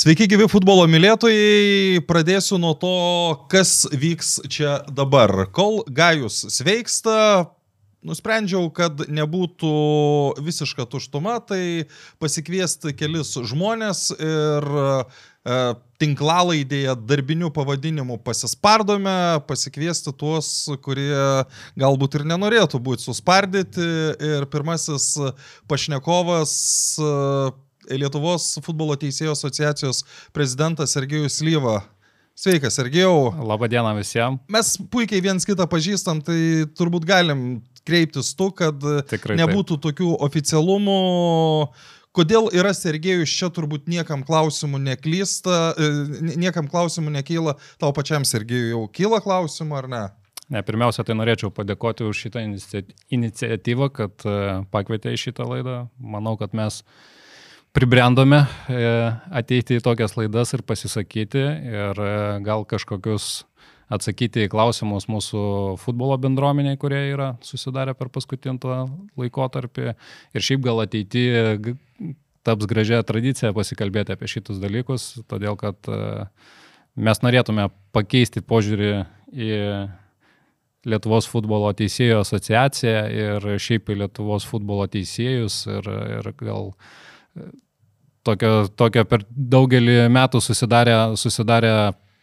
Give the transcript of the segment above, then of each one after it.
Sveiki, gyvi futbolo mylėtojai. Pradėsiu nuo to, kas vyks čia dabar. Kol Gajus sveiksta, nusprendžiau, kad nebūtų visiška tuštuma, tai pasikviesti kelis žmonės ir e, tinklalaidėje darbinių pavadinimų pasispardome, pasikviesti tuos, kurie galbūt ir nenorėtų būti suspardyti. Ir pirmasis pašnekovas e, Lietuvos futbolo teisėjų asociacijos prezidentas Sergejus Lyva. Sveikas, Sergejau. Labadiena visiems. Mes puikiai viens kitą pažįstam, tai turbūt galim kreiptis tu, kad Tikrai nebūtų taip. tokių oficialumų. Kodėl yra Sergejus čia turbūt niekam klausimų neklysta, e, niekam klausimų nekyla, tau pačiam Sergejui jau kyla klausimų ar ne? Ne, pirmiausia, tai norėčiau padėkoti už šitą iniciatyvą, kad e, pakvietė į šitą laidą. Manau, kad mes uh, pribrendome e, ateiti į tokias laidas ir pasisakyti ir e, gal kažkokius atsakyti į klausimus mūsų futbolo bendruomeniai, kurie yra susidarę per paskutinį laikotarpį. Ir šiaip gal ateiti taps gražia tradicija pasikalbėti apie šitus dalykus, todėl kad e, mes norėtume pakeisti požiūrį į Lietuvos futbolo teisėjų asociaciją ir šiaip į Lietuvos futbolo teisėjus ir, ir gal uh, tokio, tokio per daugelį metų susidarė, susidarė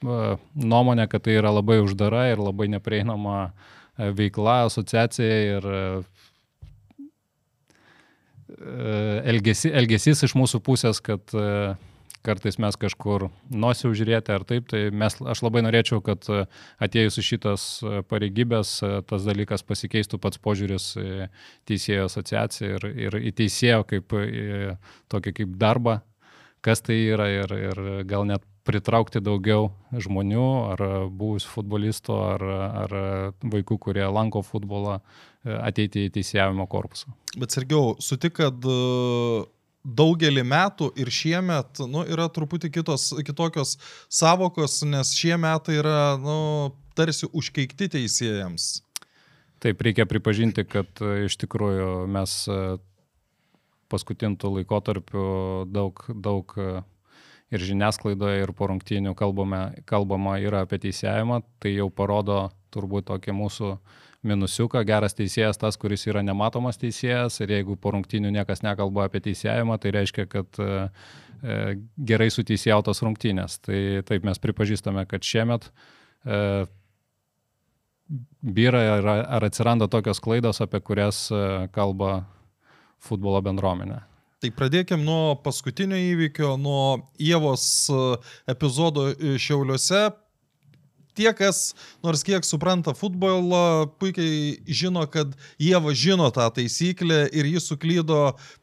nuomonė, kad tai yra labai uždara ir labai neprieinama e, veikla, asociacija ir e, elgesi, elgesys iš mūsų pusės, kad kartais mes kažkur nosį užžiūrėti ar taip, tai mes, aš labai norėčiau, kad e, atėjus į šitas e, pareigybės e, tas dalykas pasikeistų pats požiūris į teisėjo asociaciją ir, ir į teisėjo kaip į tokį kaip darbą, kas tai yra ir, ir gal net pritraukti daugiau žmonių, ar buvusių futbolistų, ar, ar vaikų, kurie lanko futbolą, ateiti į teisėjavimo korpusą. Bet Sergiau, sutik, kad daugelį metų ir šiemet nu, yra truputį kitos, kitokios savokos, nes šie metai yra nu, tarsi užkeikti teisėjams. Taip, reikia pripažinti, kad e, iš tikrųjų mes e, paskutintų laikotarpių daug, daug e, ir žiniasklaidoje, ir po rungtynių kalbame, kalbama yra apie teisėjimą, tai jau parodo turbūt tokį mūsų uh, minusiuką, geras teisėjas tas, kuris yra nematomas teisėjas ir jeigu po rungtynių niekas nekalba apie teisėjimą, tai reiškia, kad e, e gerai suteisėjautos rungtynės. Tai taip mes pripažįstame, kad šiemet e, vyra ar, ar atsiranda tokios klaidos, apie kurias e, kalba futbolo bendruomenė. Tai pradėkime nuo paskutinio įvykio, nuo Ievos e, epizodo Šiauliuose tie, kas nors kiek supranta futbolą, puikiai žino, kad Jėva žino tą taisyklę ir jis suklydo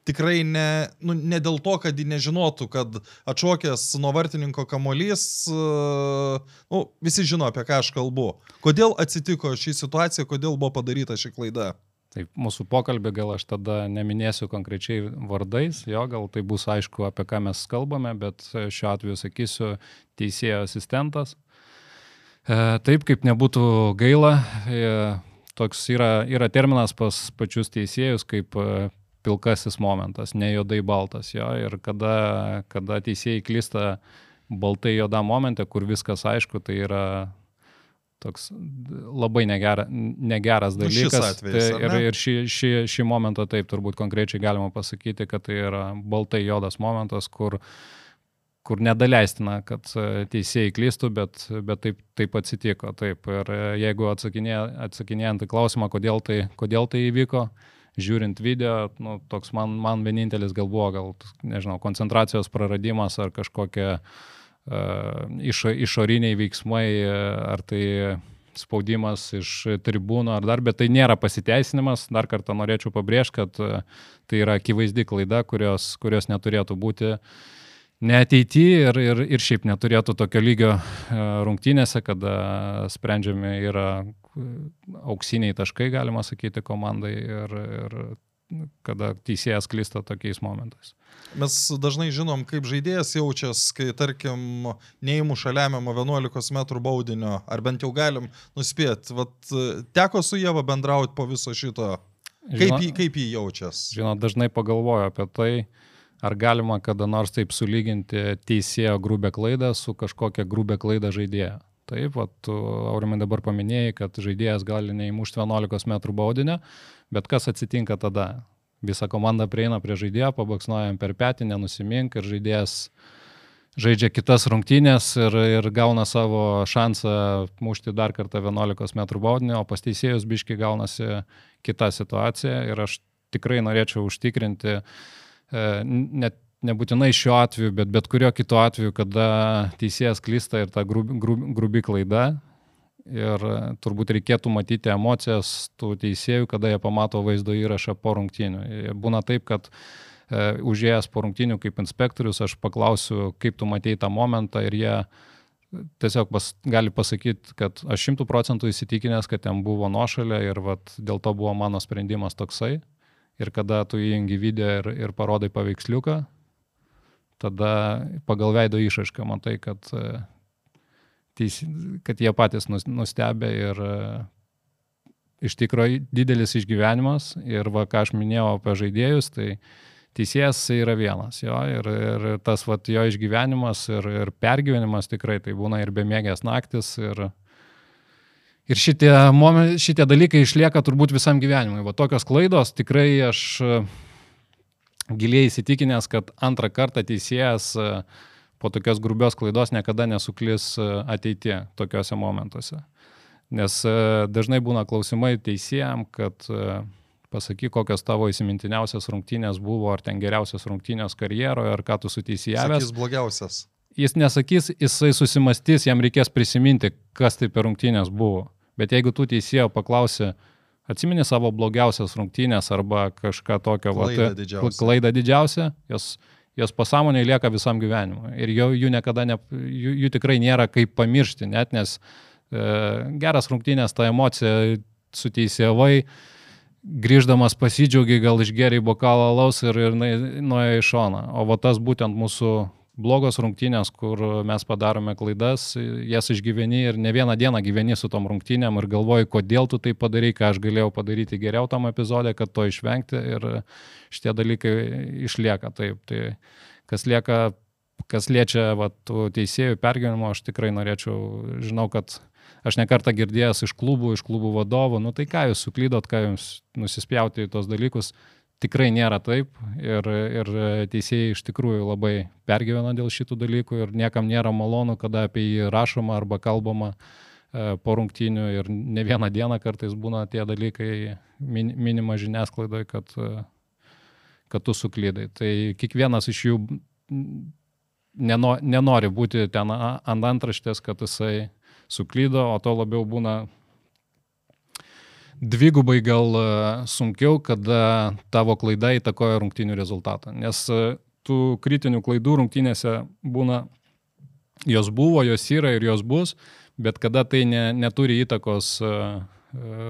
tikrai ne, nu, ne dėl to, kad ji nežinotų, kad atšokęs nuo vartininko kamolys, nu, visi žino, apie ką aš kalbu. Kodėl atsitiko ši situacija, kodėl buvo padaryta ši klaida? Taip, mūsų pokalbį gal aš tada neminėsiu konkrečiai vardais, jo, gal tai bus aišku, apie ką mes kalbame, bet šiuo atveju sakysiu teisėjo asistentas, E, taip, kaip nebūtų gaila, e, toks yra, yra terminas pas pačius teisėjus kaip e, pilkasis momentas, ne juodai baltas jo, ir kada, kada teisėjai klysta baltai juodam momente, kur viskas aišku, tai yra toks labai negera, negeras nu, dalykas. Atvejis, tai, ir ir šį, šį, šį momentą taip turbūt konkrečiai galima pasakyti, kad tai yra baltai juodas momentas, kur uh, kur nedaleistina, kad e, teisėjai klystų, bet, bet taip, taip atsitiko. Taip. Ir e, jeigu atsakinė, atsakinėjant į klausimą, kodėl tai, kodėl tai įvyko, žiūrint video, nu, toks man, man vienintelis gal buvo, gal, nežinau, koncentracijos praradimas ar kažkokie uh, išo, išoriniai veiksmai, ar tai spaudimas iš tribūnų ar dar, bet tai nėra pasiteisinimas. Dar kartą norėčiau pabrėžti, kad tai yra akivaizdi klaida, kurios, kurios neturėtų būti uh, neateityje ir, ir, ir šiaip neturėtų tokio lygio e, rungtynėse, kada sprendžiami yra e, auksiniai taškai, galima sakyti, komandai ir, ir kada teisėjas klysta tokiais momentais. Mes dažnai žinom, kaip žaidėjas jaučiasi, kai, tarkim, neįmuša lemiamą 11 m baudinio, ar bent jau galim nuspėti. Vat, teko su Jėva bendrauti po viso šito. Kaip, žinot, jį, kaip jį jaučiasi? Žinot, dažnai pagalvoju apie tai, uh, ar galima kada nors taip sulyginti teisėjo grubę klaidą su kažkokia grubė klaida žaidėjo. Taip, vat, tu, Aurimai dabar paminėjai, kad žaidėjas gali neįmušti 11 m baudinio, bet kas atsitinka tada? Visa komanda prieina prie žaidėjo, pabaksnuojam per petį, nenusimink ir žaidėjas žaidžia kitas rungtynės ir, ir gauna savo šansą mušti dar kartą 11 m baudinio, o pas teisėjus biški gaunasi kita situacija ir aš tikrai norėčiau užtikrinti, e, net nebūtinai šiuo atveju, bet bet kurio kito atveju, kada teisėjas klysta ir ta grubi, grubi, grubi klaida. Ir turbūt reikėtų matyti emocijas tų teisėjų, kada jie pamato vaizdo įrašą po rungtynių. Būna taip, kad e, užėjęs po rungtynių kaip inspektorius, aš paklausiu, kaip tu matei tą momentą ir jie tiesiog pas, gali pasakyti, kad aš šimtų procentų įsitikinęs, kad ten buvo nuošalė ir vat, dėl to buvo mano sprendimas toksai. Ir kada tu įjungi video ir, ir parodai paveiksliuką, tada pagal veido išaišką matai, kad, e, teis, kad jie patys nustebė ir e, iš tikrųjų didelis išgyvenimas. Ir va, ką aš minėjau apie žaidėjus, tai teisėjas yra vienas, jo, ir, ir tas vat, jo išgyvenimas ir, ir pergyvenimas tikrai tai būna ir bemėgės naktis. Ir, ir šitie, šitie dalykai išlieka turbūt visam gyvenimui. Va tokios klaidos tikrai aš giliai įsitikinęs, kad antrą kartą teisėjas e, po tokios grubios klaidos niekada nesuklis e, ateitie tokiuose momentuose. Nes e, dažnai būna klausimai teisėjam, kad pasakyk, kokios tavo įsimintiniausias rungtynės buvo, ar ten geriausias rungtynės karjeroje, ar ką tu suteisėjavęs. Jis blogiausias. Jis nesakys, jisai susimastys, jam reikės prisiminti, kas tai per rungtynės buvo. Bet jeigu tu teisėjo paklausi, Atsimeni savo blogiausias rungtynės arba kažką tokio, klaidą va, didžiausią. klaidą didžiausią, jos, jos pasąmonėje lieka visam gyvenimui. Ir jų, jų niekada, ne, jų, jų tikrai nėra kaip pamiršti, net nes e, geras rungtynės, ta emocija suteisėvai, grįždamas pasidžiaugiai, gal išgeriai bokalą laus ir, ir nuėjo į šoną. O va tas būtent mūsų blogos rungtynės, kur mes padarome klaidas, jas išgyveni ir ne vieną dieną gyveni su tom rungtynėm ir galvoji, kodėl tu tai padarai, ką aš galėjau padaryti geriau tam epizodė, kad to išvengti ir šitie dalykai išlieka taip. Tai kas lieka, kas liečia va, teisėjų pergyvenimo, aš tikrai norėčiau, žinau, kad aš nekartą girdėjęs iš klubų, iš klubų vadovų, nu tai ką jūs suklydot, ką jums nusispjauti į tos dalykus, tikrai nėra taip ir, ir teisėjai iš tikrųjų labai pergyvena dėl šitų dalykų ir niekam nėra malonu, kada apie jį rašoma arba kalbama e, po rungtynių ir ne vieną dieną kartais būna tie dalykai min, minima žiniasklaidoje, kad, kad tu suklydai. Tai kiekvienas iš jų neno, nenori būti ten ant antraštės, kad jisai suklydo, o to labiau būna dvigubai gal e, sunkiau, kada tavo klaida įtakoja rungtinių rezultatą. Nes e, tų kritinių klaidų rungtynėse būna, jos buvo, jos yra ir jos bus, bet kada tai ne, neturi įtakos e,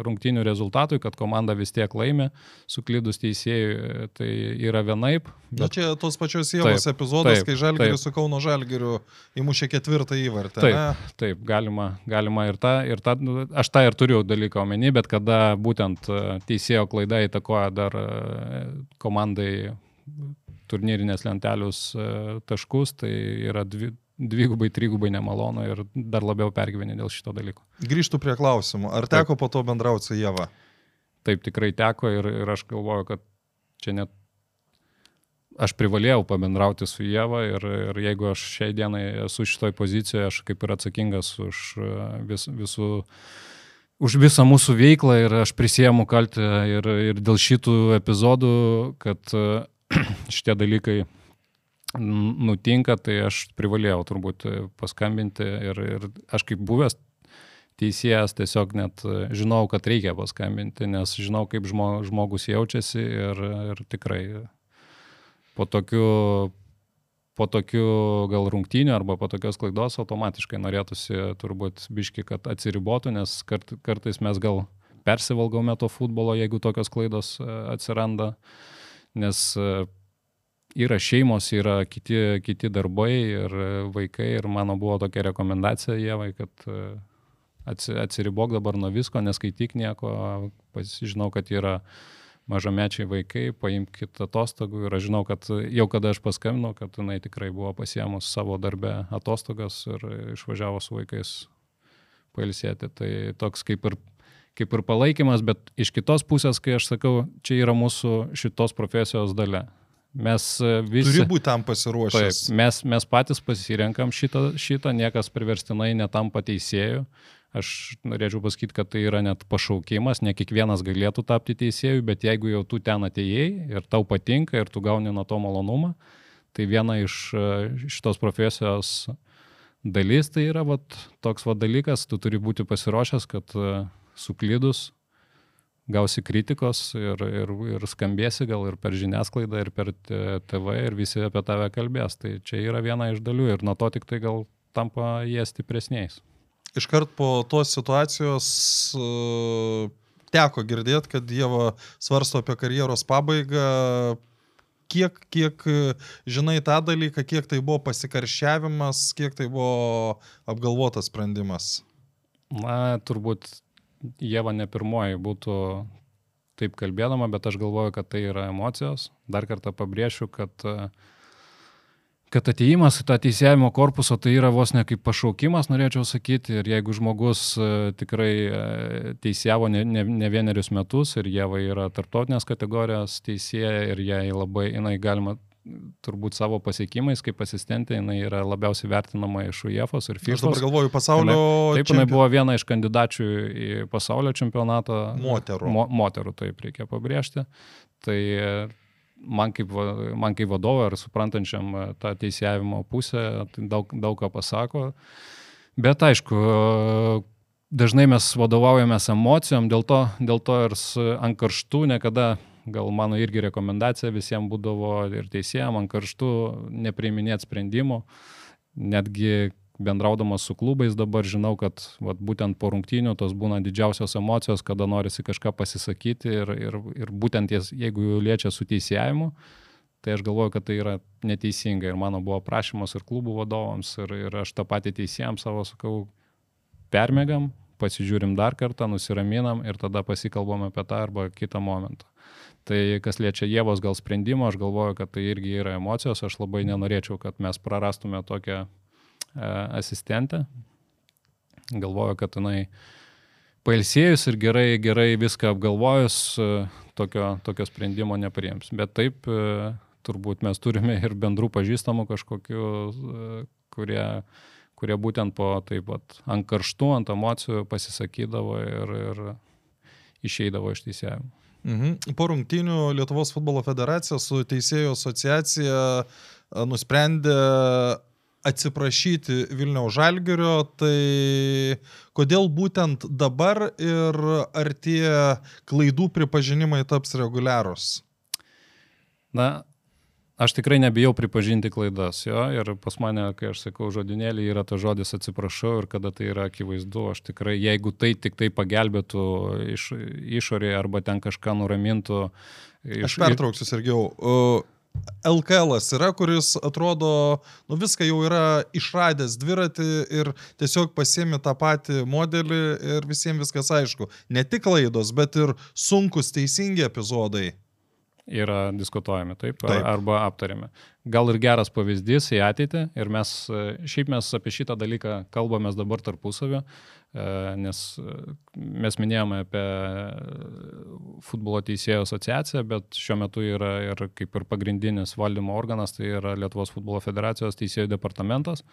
rungtinių rezultatui, kad komanda vis tiek laimė, suklydus teisėjui, tai yra vienaip. Bet... Na čia tos pačios jėgos epizodas, taip, kai Žalgiris su Kauno Žalgiriu įmušė ketvirtą įvartį. Taip, ne? taip galima, galima ir tą, ir tą, nu, aš tą ir turiu dalyką omeny, bet kada būtent e, teisėjo klaida įtakoja dar e, komandai turnyrinės lentelius e, taškus, tai yra dvi, dvigubai, trigubai nemalonu ir dar labiau pergyveni dėl šito dalyko. Grįžtų prie klausimų. Ar teko Taip. po to bendrauti su Jėva? Taip, tikrai teko ir, ir aš galvoju, kad čia net aš privalėjau pabendrauti su Jėva ir, ir jeigu aš šiai dienai esu šitoj pozicijoje, aš kaip ir atsakingas už vis, visų už visą mūsų veiklą ir aš prisėmu kaltę ir, ir dėl šitų epizodų, kad šitie dalykai nutinka, tai aš privalėjau turbūt e, paskambinti ir, ir aš kaip buvęs teisėjas tiesiog net e, žinau, kad reikia paskambinti, nes žinau, kaip žmo, žmogus jaučiasi ir, ir tikrai po tokių, po tokių gal rungtynių arba po tokios klaidos automatiškai norėtųsi turbūt biški, kad atsiribotų, nes kart, kartais mes gal persivalgome to futbolo, jeigu tokios klaidos e, atsiranda, nes yra šeimos, yra kiti, kiti darbai ir vaikai ir mano buvo tokia rekomendacija Jėvai, kad e, atsiribok dabar nuo visko, neskaityk nieko, žinau, kad yra mažamečiai vaikai, paimkit atostogų ir aš žinau, kad jau kada aš paskambinau, kad jinai tikrai buvo pasiemus savo darbę atostogas ir išvažiavo su vaikais pailsėti. Tai toks kaip ir, kaip ir palaikymas, bet iš kitos pusės, kai aš sakau, čia yra mūsų šitos profesijos dalė. Mes visi... Turi būti tam pasiruošęs. Taip, mes, mes patys pasirenkam šitą, šitą, niekas priverstinai netampa teisėjų. Aš norėčiau pasakyti, kad tai yra net pašaukimas, ne kiekvienas galėtų tapti teisėjų, bet jeigu jau tu ten atėjai ir tau patinka ir tu gauni nuo to malonumą, tai viena iš šitos profesijos dalis tai yra vat, toks va dalykas, tu turi būti pasiruošęs, kad suklydus gausi kritikos ir, ir, ir skambėsi gal ir per žiniasklaidą, ir per TV, ir visi apie tave kalbės. Tai čia yra viena iš dalių ir nuo to tik tai gal tampa jie stipresniais iškart po tos situacijos uh, teko girdėti, kad Dievo svarsto apie karjeros pabaigą. Kiek, kiek žinai tą dalyką, kiek tai buvo pasikaršiavimas, kiek tai buvo apgalvotas sprendimas? Na, turbūt Jėva ne pirmoji būtų taip kalbėdama, bet aš galvoju, kad tai yra emocijos. Dar kartą pabrėšiu, kad kad ateimas į tą teisėjimo korpusą tai yra vos ne kaip pašaukimas, norėčiau sakyti, ir jeigu žmogus e, tikrai e, teisėjavo ne, ne, ne vienerius metus ir jie yra tarptautinės kategorijos teisėja ir jai labai, jinai galima turbūt savo pasiekimais kaip asistentė, jinai yra labiausiai vertinama iš UEFOS ir FIFA. Aš dabar galvoju, pasaulio. Taip, jinai buvo viena iš kandidačių į pasaulio čempionatą. Moterų. Mo, moterų, taip reikia pabrėžti. Tai man kaip, man kaip vadovo ir suprantančiam e, tą teisėjimo pusę, tai daug, daug ką pasako. Bet aišku, dažnai mes vadovaujamės emocijom, dėl to, dėl to ir ant karštų niekada, gal mano irgi rekomendacija visiems būdavo ir teisėjams ant karštų nepriiminėti sprendimų, netgi bendraudamas su klubais dabar žinau, kad vat, būtent po rungtynių tos būna didžiausios emocijos, kada norisi kažką pasisakyti ir, ir, ir būtent jas, jeigu jau liečia su teisėjimu, tai aš galvoju, kad tai yra neteisinga ir mano buvo prašymas ir klubų vadovams ir, ir aš tą patį teisėjams savo sakau, permėgam, pasižiūrim dar kartą, nusiraminam ir tada pasikalbam apie tą arba kitą momentą. Tai kas liečia Jėvos gal sprendimo, aš galvoju, kad tai irgi yra emocijos, aš labai nenorėčiau, kad mes prarastume tokią E, asistentė. Galvoju, kad jinai pailsėjus ir gerai, gerai viską apgalvojus, e, tokio, tokio sprendimo nepriims. Bet taip, e, turbūt mes turime ir bendrų pažįstamų kažkokių, kurie, kurie būtent po taip pat ant karštų, ant emocijų pasisakydavo ir, ir išeidavo iš teisėjimo. Mhm. Po rungtynių Lietuvos futbolo federacija su teisėjų asociacija nusprendė atsiprašyti Vilniaus Žalgerio, tai kodėl būtent dabar ir ar tie klaidų pripažinimai taps reguliarūs? Na, aš tikrai nebijau pripažinti klaidas, jo, ir pas mane, kai aš sakau žodinėlį, yra tas žodis atsiprašau ir kada tai yra akivaizdu, aš tikrai, jeigu tai tik tai pagelbėtų iš, išorėje arba ten kažką nuramintų. Iš, aš pertrauksiu, Sergiau. Uh, LKL yra, kuris atrodo, nu viską jau yra išradęs dviratį ir tiesiog pasiemi tą patį modelį ir visiems viskas aišku. Ne tik klaidos, bet ir sunkus teisingi epizodai yra diskutuojami, taip, taip. arba aptariami. Gal ir geras pavyzdys į ateitį ir mes, šiaip mes apie šitą dalyką kalbame dabar tarpusavio, e, nes e, mes minėjome apie futbolo teisėjų asociaciją, bet šiuo metu yra ir kaip ir pagrindinis valdymo organas, tai yra Lietuvos futbolo federacijos teisėjų departamentas,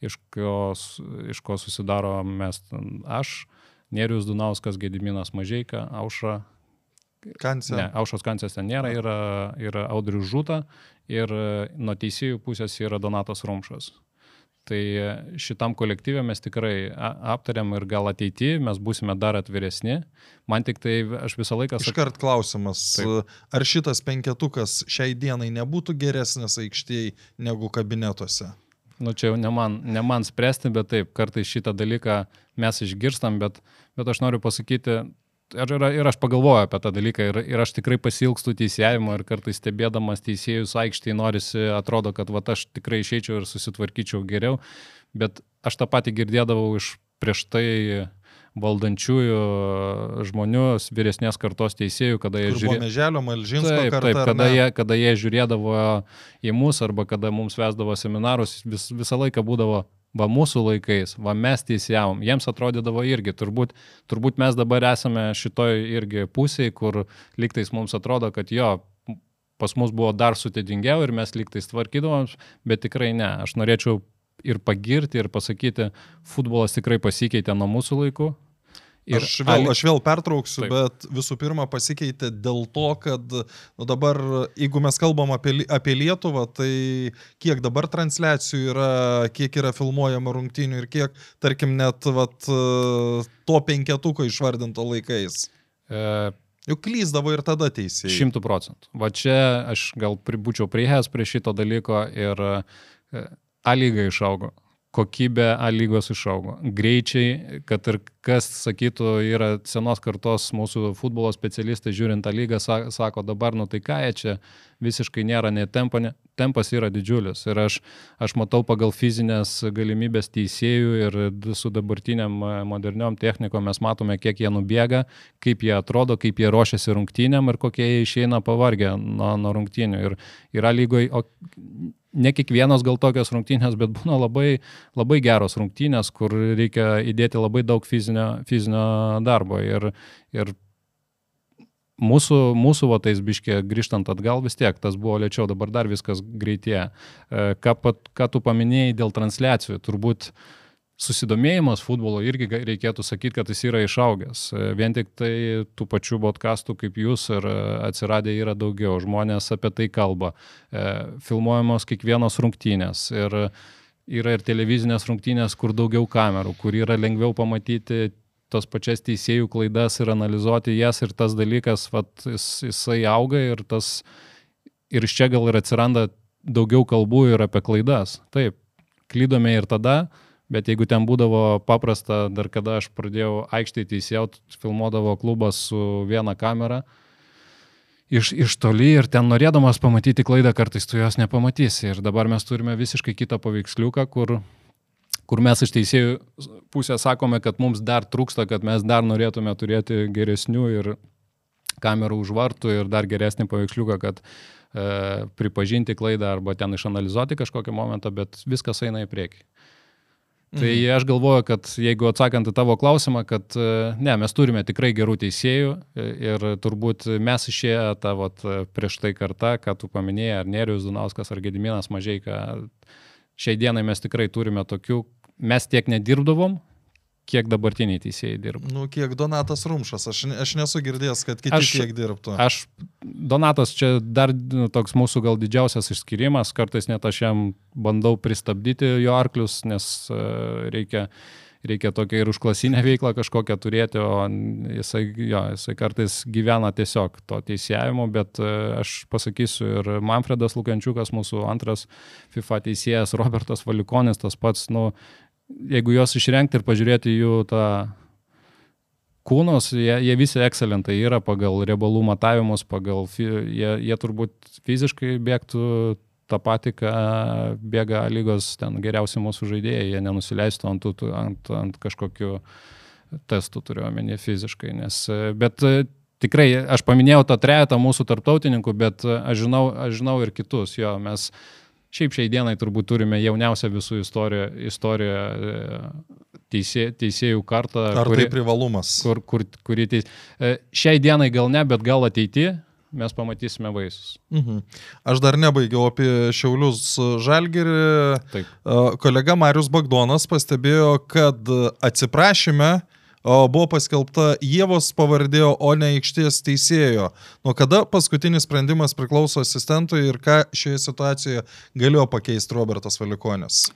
iš ko, iš ko susidaro mes, aš, Nerius Dunauskas, Gediminas Mažieika, Aušra Kancė. Ne, Aušos kancės ten nėra, yra, yra Audrius Žuta ir nuo teisėjų pusės yra Donatas Rumšas. Tai šitam kolektyvė mes tikrai aptariam ir gal ateityje mes būsime dar atviresni. Man tik tai aš visą laiką... Iškart klausimas, Taip. ar šitas penketukas šiai dienai nebūtų geresnis aikštėje negu kabinetuose? Nu čia jau ne man, ne man spręsti, bet taip, kartais šitą dalyką mes išgirstam, bet, bet aš noriu pasakyti, ir, ir, ir aš pagalvoju apie tą dalyką ir, ir aš tikrai pasilgstu teisėjimo ir kartais stebėdamas teisėjus aikštėje norisi, atrodo, kad va, aš tikrai išeičiau ir susitvarkyčiau geriau, bet aš tą patį girdėdavau iš prieš tai valdančiųjų žmonių, vyresnės kartos teisėjų, kada jie žiūrėjo. Meželio, Malžinsko taip, kartą. Taip, kada jie, kada jie žiūrėdavo į mus arba kada mums vesdavo seminarus, vis, visą laiką būdavo va mūsų laikais, va mes teisėjavom, jiems atrodydavo irgi, turbūt, turbūt mes dabar esame šitoj irgi pusėje, kur liktais mums atrodo, kad jo, pas mus buvo dar sudėtingiau ir mes liktais tvarkydavom, bet tikrai ne. Aš norėčiau ir pagirti, ir pasakyti, futbolas tikrai pasikeitė nuo mūsų laikų. Ir aš vėl, aš vėl pertrauksiu, Taip. bet visų pirma pasikeitė dėl to, kad nu, dabar, jeigu mes kalbam apie, apie Lietuvą, tai kiek dabar transliacijų yra, kiek yra filmuojama rungtynių ir kiek, tarkim, net vat, to penketuko išvardinto laikais. E... Juk klyzdavo ir tada teisėjai. Šimtų procentų. Va čia aš gal būčiau prieėjęs prie šito dalyko ir e, A lyga išaugo, kokybė A lygos išaugo, greičiai, kad ir kas sakytų, yra senos kartos mūsų futbolo specialistai žiūrint tą lygą, sako dabar, nu tai ką jie čia visiškai nėra, nei tempo, ne, tempas yra didžiulis. Ir aš, aš matau pagal fizinės galimybės teisėjų ir su dabartiniam e, moderniom technikom mes matome, kiek jie nubėga, kaip jie atrodo, kaip jie ruošiasi rungtynėm ir kokie jie išeina pavargę nuo, nuo rungtynių. Ir yra lygoje, ne kiekvienos gal tokios rungtynės, bet būna labai, labai geros rungtynės, kur reikia įdėti labai daug fizinio, fizinio darbo. Ir, ir mūsų, mūsų va tais biškė grįžtant atgal vis tiek, tas buvo lėčiau, dabar dar viskas greitėja. E, ką, ką tu paminėjai dėl transliacijų, turbūt susidomėjimas futbolo irgi reikėtų sakyti, kad jis yra išaugęs. E, vien tik tai tų pačių podcastų kaip jūs ir e, atsiradę yra daugiau, žmonės apie tai kalba, filmuojamos kiekvienos rungtynės. Ir yra ir televizinės rungtynės, kur daugiau kamerų, kur yra lengviau pamatyti tos pačias teisėjų klaidas ir analizuoti jas ir tas dalykas, vat, jis, jisai auga ir tas, ir iš čia gal ir atsiranda daugiau kalbų ir apie klaidas. Taip, klydome ir tada, bet jeigu ten būdavo paprasta, dar kada aš pradėjau aikštėje teisėjauti, filmuodavo klubas su viena kamera, iš, iš toli ir ten norėdamas pamatyti klaidą, kartais tu jos nepamatysi. Ir dabar mes turime visiškai kitą paveiksliuką, kur kur mes iš teisėjų pusės sakome, kad mums dar trūksta, kad mes dar norėtume turėti geresnių ir kamerų už vartų ir dar geresnį paveiksliuką, kad e, pripažinti klaidą arba ten išanalizuoti kažkokią momentą, bet viskas eina į priekį. Tai mhm. Aš galvoju, kad jeigu atsakant į tavo klausimą, kad e, ne, mes turime tikrai gerų teisėjų e, ir turbūt mes išėję tą vat, prieš tai kartą, ką tu paminėjai, ar Nerius Dunauskas, ar Gediminas Mažieika, šiai dienai mes tikrai turime tokių, mes tiek nedirbdavom, kiek dabartiniai teisėjai dirba. Nu, kiek Donatas Rumšas, aš, aš nesu girdėjęs, kad kiti aš, tiek dirbtų. Aš, Donatas čia dar nu, toks mūsų gal didžiausias išskirimas, kartais net aš jam bandau pristabdyti jo arklius, nes uh, reikia reikia tokią ir užklasinę veiklą kažkokią turėti, o jisai, jo, jisai kartais gyvena tiesiog to teisėjimo, bet e, aš pasakysiu ir Manfredas Lukančiukas, mūsų antras FIFA teisėjas, Robertas Valikonis, tas pats, nu, jeigu juos išrengti ir pažiūrėti jų tą kūnus, jie, jie visi ekscelentai yra pagal riebalų matavimus, pagal, jie, jie turbūt fiziškai bėgtų tą patį, ką bėga lygos ten geriausi mūsų žaidėjai, jie nenusileistų ant, ant, ant kažkokių testų, turiu omeny fiziškai. Nes, bet tikrai, aš paminėjau tą trejetą mūsų tarptautininkų, bet aš žinau, aš žinau ir kitus, jo, mes Šiaip šiai dienai turbūt turime jauniausią visų istoriją, istoriją e, teisė, teisėjų kartą. Ar kuri, tai privalumas? Kur, kur, kuri teis... E, šiai dienai gal ne, bet gal ateityje mes pamatysime vaisius. Mhm. Aš dar nebaigiau apie Šiaulius Žalgirį. Taip. E, kolega Marius Bagdonas pastebėjo, kad atsiprašyme buvo paskelbta Jėvos pavardė, o ne aikštės teisėjo. Nuo kada paskutinis sprendimas priklauso asistentui ir ką šioje situacijoje galėjo pakeisti Robertas Valikonis?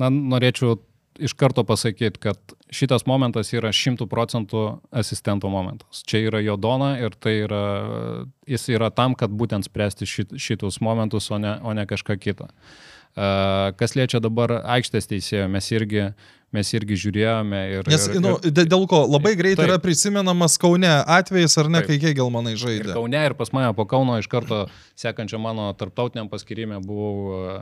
Na, norėčiau iš karto pasakyti, kad šitas momentas yra šimtų procentų asistento momentas. Čia yra jo dona ir tai yra, jis yra tam, kad būtent spręsti šit, šitus momentus, o ne, o ne kažką kitą. Kas liečia dabar aikštės teisėjo, mes irgi mes irgi žiūrėjome. Ir, Nes, ir, nu, dėl ko labai greitai yra prisimenamas Kaune atvejis, ar ne, taip. kai Kegelmanai žaidė. Ir Kaune ir pas mane po Kauno iš karto sekančio mano tarptautiniam paskirimė buvau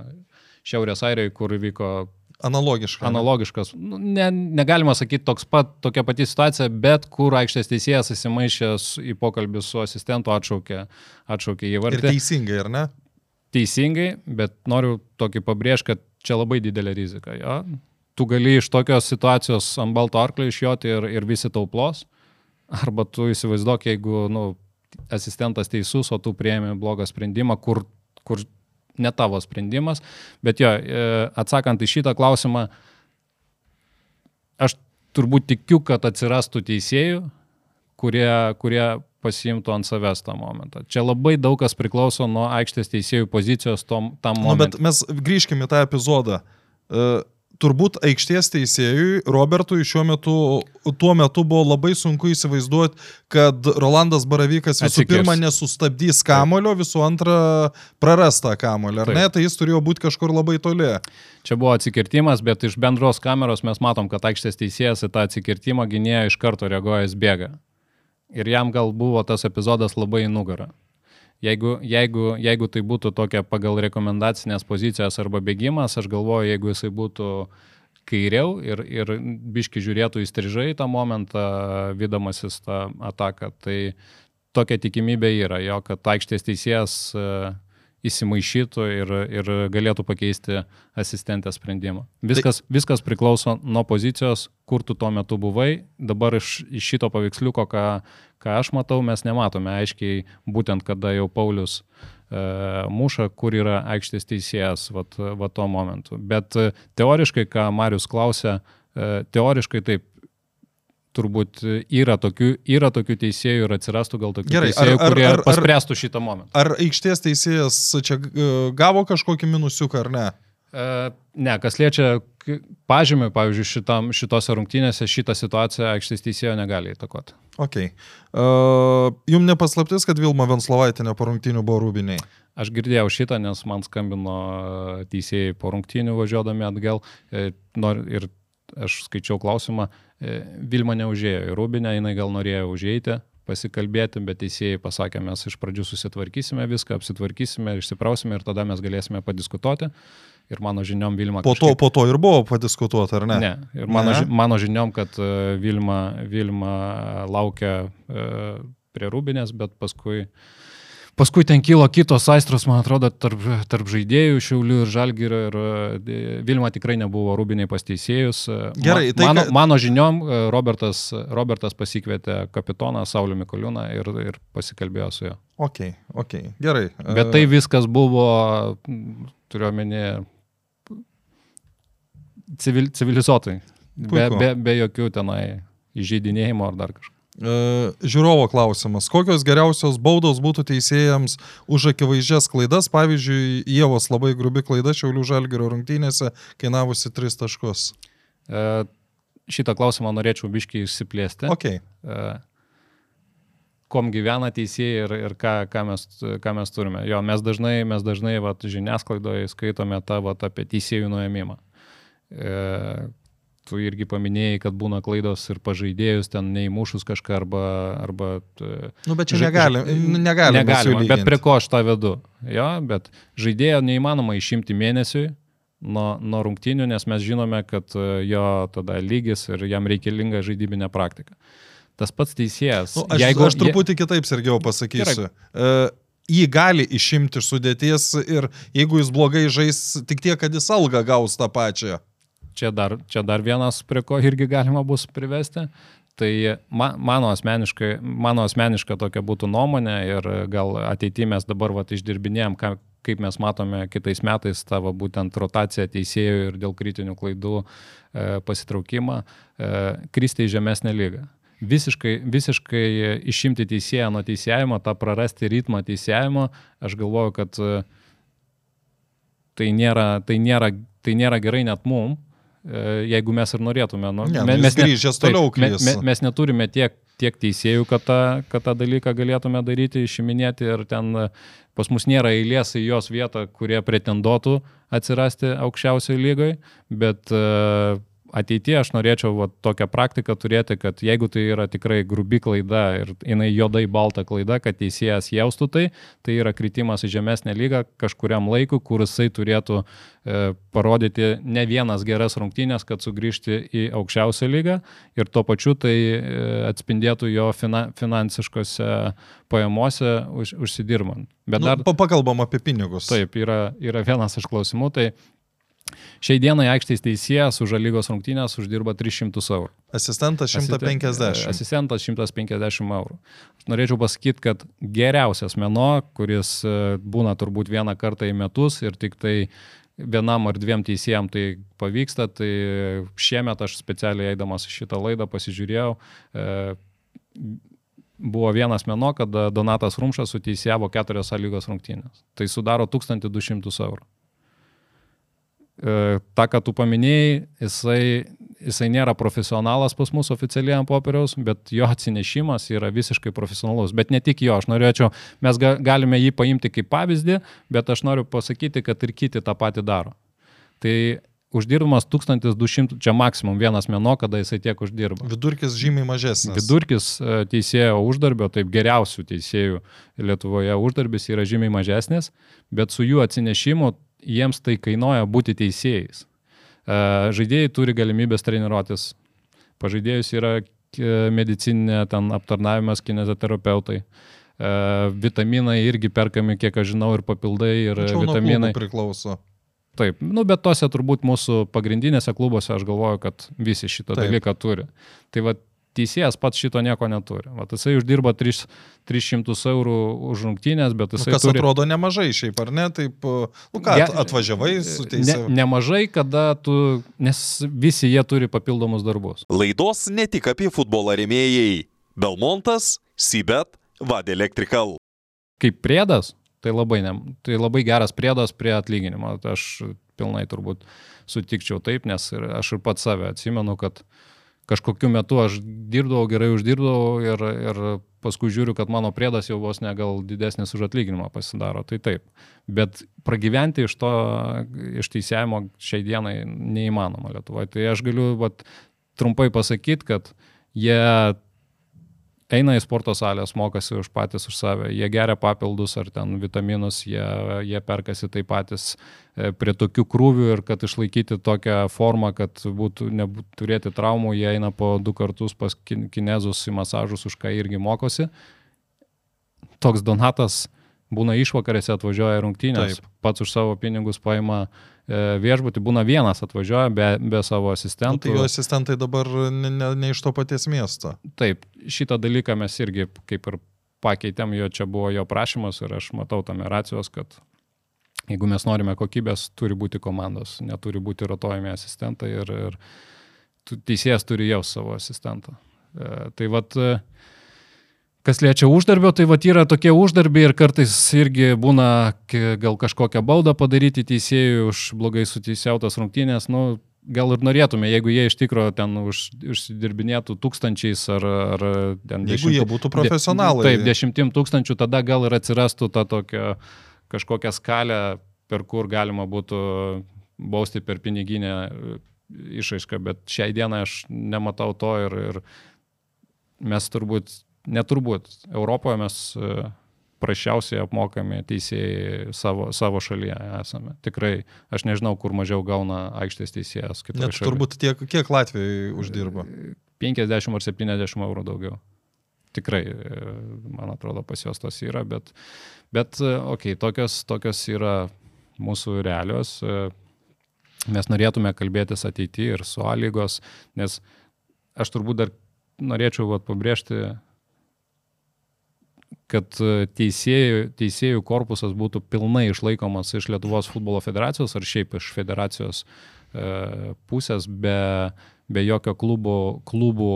Šiaurės Airijoje, kur vyko Analogiška. Analogiškas. Nu, ne, negalima sakyti toks pat, tokia pati situacija, bet kur aikštės teisėjas įsimaišęs į pokalbį su asistentu atšaukė, atšaukė įvartį. Ir teisingai, ar ne? Teisingai, bet noriu tokį pabrėžti, kad čia labai didelė rizika. Jo? Tu gali iš tokios situacijos ant balto arklio išjoti ir, ir visi tauplos. Arba tu įsivaizduok, jeigu nu, asistentas teisus, o tu prieimi blogą sprendimą, kur, kur ne tavo sprendimas. Bet jo, e, atsakant į šitą klausimą, aš turbūt tikiu, kad atsirastų teisėjų, kurie, kurie pasiimtų ant savęs tą momentą. Čia labai daug kas priklauso nuo aikštės teisėjų pozicijos tom, tam momentui. Nu, bet mes grįžkime į tą epizodą. Uh, turbūt aikštės teisėjui, Robertui šiuo metu, tuo metu buvo labai sunku įsivaizduoti, kad Rolandas Baravykas visų Atsikirs. pirma nesustabdys kamulio, visų antra prarastą kamulio, ar Taip. ne, tai jis turėjo būti kažkur labai toli. Čia buvo atsikirtimas, bet iš bendros kameros mes matom, kad aikštės teisėjas į tą atsikirtimą gynėjo iš karto reaguojas bėga. Ir jam gal buvo tas epizodas labai į nugarą. Jeigu, jeigu, jeigu tai būtų tokia pagal rekomendacinės pozicijos arba bėgimas, aš galvoju, jeigu jisai būtų kairiau ir, ir biški žiūrėtų įstrižai tą momentą, vydamasis tą ataką, tai tokia tikimybė yra, jo, kad aikštės teisėjas įsimaišytų ir, ir galėtų pakeisti asistentės sprendimą. Viskas, tai... viskas priklauso nuo pozicijos, kur tu tuo metu buvai. Dabar iš, iš šito paveiksliuko, ką, ką aš matau, mes nematome aiškiai, būtent kada jau Paulius e, muša, kur yra aikštės teisėjas vat, vat tuo momentu. Bet e, teoriškai, ką Marius klausė, e, teoriškai taip, turbūt yra tokių, yra tokių teisėjų ir atsirastų gal tokių Gerai, teisėjų, ar, ar, kurie ar, ar, paspręstų šitą momentą. Ar aikštės teisėjas čia e, gavo kažkokį minusiuką ar ne? E, ne, kas liečia pažymį, pavyzdžiui, šitam, šitose rungtynėse šitą situaciją aikštės teisėjo negali įtakoti. Ok. Uh, jums nepaslaptis, kad Vilma Venslovaitinė po rungtynių buvo rūbiniai? Aš girdėjau šitą, nes man skambino teisėjai po rungtynių važiuodami atgal ir aš skaičiau klausimą, e, Vilma neužėjo į Rūbinę, jinai gal norėjo užėjti, pasikalbėti, bet teisėjai pasakė, mes iš pradžių susitvarkysime viską, apsitvarkysime, išsiprausime ir tada mes galėsime padiskutuoti. Ir mano žiniom Vilma. Po to, kažkaip... po to ir buvo padiskutuoti, ar ne? Ne. Ir mano, ne? mano žiniom, kad e, Vilma, Vilma laukia e, prie Rūbinės, bet paskui uh, Paskui ten kilo kitos aistros, man atrodo, tarp, tarp žaidėjų, Šiaulių ir Žalgirio ir e, Vilma tikrai nebuvo rūbiniai pasteisėjus. E, Gerai, tai mano, mano žiniom e, Robertas, Robertas pasikvietė kapitoną Saulį Mikoliūną ir, ir pasikalbėjo su juo. Ok, ok, gerai. Bet tai viskas buvo, turiuomenį, civil, civilizuotai, be, be, be jokių tenai įžeidinėjimo ar dar kažko. E, žiūrovo klausimas. Kokios geriausios baudos būtų teisėjams už akivaizdžias klaidas? Pavyzdžiui, Jėvos labai grubi klaida Šiaulių Žalgerio rungtynėse kainavusi 3 taškus. E, šitą klausimą norėčiau biškiai išsiplėsti. Okay. E, kom gyvena teisėjai ir, ir ką, ką, mes, ką mes turime. Jo, mes dažnai, mes dažnai vat, žiniasklaidoje skaitome tą vat, apie teisėjų nuėmimą. E, tu irgi paminėjai, kad būna klaidos ir pažaidėjus ten neįmušus kažką arba... arba nu, bet čia negalima. Negalima, negalima bet prie ko aš tą vedu. Jo, bet žaidėjo neįmanoma išimti mėnesiui nuo, nuo rungtinių, nes mes žinome, kad e, jo tada lygis ir jam reikalinga žaidybinė praktika. Tas pats teisėjas. Nu, aš, jeigu, aš truputį je... kitaip, Sergiau, pasakysiu. Gerai. Uh, jį gali išimti iš sudėties ir jeigu jis blogai žais, tik tiek, kad jis algą gaus tą pačią čia dar, čia dar vienas, prie ko irgi galima bus privesti. Tai ma, mano, asmeniškai, mano asmeniška tokia būtų nuomonė ir gal ateityje mes dabar vat, išdirbinėjom, ką, kaip mes matome kitais metais tavo būtent rotaciją teisėjų ir dėl kritinių klaidų e, pasitraukimą, e, kristi į žemesnę lygą. Visiškai, visiškai išimti teisėją nuo teisėjimo, tą prarasti ritmą teisėjimo, aš galvoju, kad e, tai nėra, tai nėra, tai nėra gerai net mum, jeigu mes ir norėtume. Nu, ne, mes, mes, grįžęs toliau klys. Mes, mes neturime tiek, tiek teisėjų, kad tą, kad tą dalyką galėtume daryti, išiminėti ir ten e, pas mus nėra eilės į jos vietą, kurie pretenduotų atsirasti aukščiausioje lygoje, bet uh, ateityje aš norėčiau va, tokią praktiką turėti, kad jeigu tai yra tikrai grubi klaida ir jinai juodai balta klaida, kad teisėjas jaustų tai, tai yra kritimas į žemesnę lygą kažkuriam laikui, kur jisai turėtų e, parodyti ne vienas geras rungtynės, kad sugrįžti į aukščiausią lygą ir tuo pačiu tai e, atspindėtų jo fina, finansiškose pajamuose už, užsidirbant. Bet nu, dar... Pakalbam apie pinigus. Taip, yra, yra vienas iš klausimų, tai Šiai dienai aikštės teisėjas už lygos rungtynės uždirba 300 eurų. Asistentas 150. Asistentas 150 eurų. Aš norėčiau pasakyti, kad geriausias meno, kuris e, būna turbūt vieną kartą į metus ir tik tai vienam ar dviem teisėjam tai pavyksta, tai šiemet aš specialiai eidamas šitą laidą pasižiūrėjau. E, buvo vienas meno, kada Donatas Rumšas suteisėjavo keturias lygos rungtynės. Tai sudaro 1200 eurų. E, ta, ką tu paminėjai, jisai, jisai nėra profesionalas pas mus oficialiai ant popieriaus, bet jo atsinešimas yra visiškai profesionalus. Bet ne tik jo, aš norėčiau, mes ga, galime jį paimti kaip pavyzdį, bet aš noriu pasakyti, kad ir kiti tą patį daro. Tai uždirbamas 1200, čia maksimum vienas mėno, kada jisai tiek uždirba. Vidurkis žymiai mažesnis. Vidurkis e, teisėjo uždarbio, taip geriausių teisėjų Lietuvoje uždarbis yra žymiai mažesnis, bet su jų atsinešimu jiems tai kainuoja būti teisėjais. E, žaidėjai turi galimybės treniruotis. Pažaidėjus yra medicininė, ten aptarnavimas, kinezoterapeutai. E, vitaminai irgi perkami, kiek aš žinau, ir papildai, ir Tačiau vitaminai. priklauso. Taip, nu, bet tose turbūt mūsų pagrindinėse klubuose aš galvoju, kad visi šitą Taip. dalyką turi. Tai va teisėjas pats šito nieko neturi. Vat jisai uždirba 3, 300 eurų už rungtynės, bet jisai... Nu, kas turi... atrodo nemažai šiaip, ar ne? Taip, nu ką, Ge... atvažiavai su teisėju. Ne, nemažai, kada tu, nes visi jie turi papildomus darbus. Laidos ne tik apie futbolą remėjai. Belmontas, Sibet, Vad Electrical. Kaip priedas, tai labai, ne, tai labai geras priedas prie atlyginimo. Aš pilnai turbūt sutikčiau taip, nes ir aš ir pats save atsimenu, kad uh, kažkokiu metu aš dirbdavau, gerai uždirbdavau ir, ir paskui žiūriu, kad mano priedas jau vos ne gal didesnis už atlyginimą pasidaro. Tai taip. Bet pragyventi iš to, iš teisėjimo šiai dienai neįmanoma Lietuvoje. Tai aš galiu vat, trumpai pasakyti, kad jie eina į sporto salės, mokosi už patys už save, jie geria papildus ar ten vitaminus, jie, jie perkasi taip patys e, prie tokių krūvių ir kad išlaikyti tokią formą, kad būtų turėti traumų, jie eina po du kartus pas kinezus į masažus, už ką irgi mokosi. Toks donatas būna išvakarėse atvažiuoja rungtynės, Taip. pats už savo pinigus paima e, viešbutį, būna vienas atvažiuoja be, be savo asistentų. Nu, tai jo asistentai dabar ne, ne, ne iš to paties miesto. Taip, šitą dalyką mes irgi kaip ir pakeitėm, jo čia buvo jo prašymas ir aš matau tame racijos, kad jeigu mes norime kokybės, turi būti komandos, neturi būti rotojami asistentai ir, ir teisėjas turi jau savo asistentą. E, tai vad, e, Kas liečia uždarbio, tai vat yra tokie uždarbiai ir kartais irgi būna gal kažkokią baudą padaryti teisėjui už blogai suteisiautas rungtynės. Nu, gal ir norėtume, jeigu jie iš tikrųjų ten už, užsidirbinėtų tūkstančiais ar, ar ten jeigu dešimtų, jie būtų profesionalai. De, taip, dešimtim tūkstančių, tada gal ir atsirastų ta tokia kažkokia skalė, per kur galima būtų bausti per piniginę išaišką, bet šiai dienai aš nematau to ir, ir mes turbūt neturbūt. Europoje mes e, prašiausiai apmokami teisėjai savo, savo šalyje esame. Tikrai, aš nežinau, kur mažiau gauna aikštės teisėjas. Net šalyje. turbūt tiek, kiek Latvijai uždirba? 50 ar 70 eurų daugiau. Tikrai, e, man atrodo, pas juos tos yra, bet, bet e, okei, okay, tokios, tokios yra mūsų realios. Mes norėtume kalbėtis ateityje ir su A lygos, nes aš turbūt dar norėčiau vat, pabrėžti kad e, teisėjų, teisėjų korpusas būtų pilnai išlaikomas iš Lietuvos futbolo federacijos ar šiaip iš federacijos e, pusės be, be jokio klubo, klubų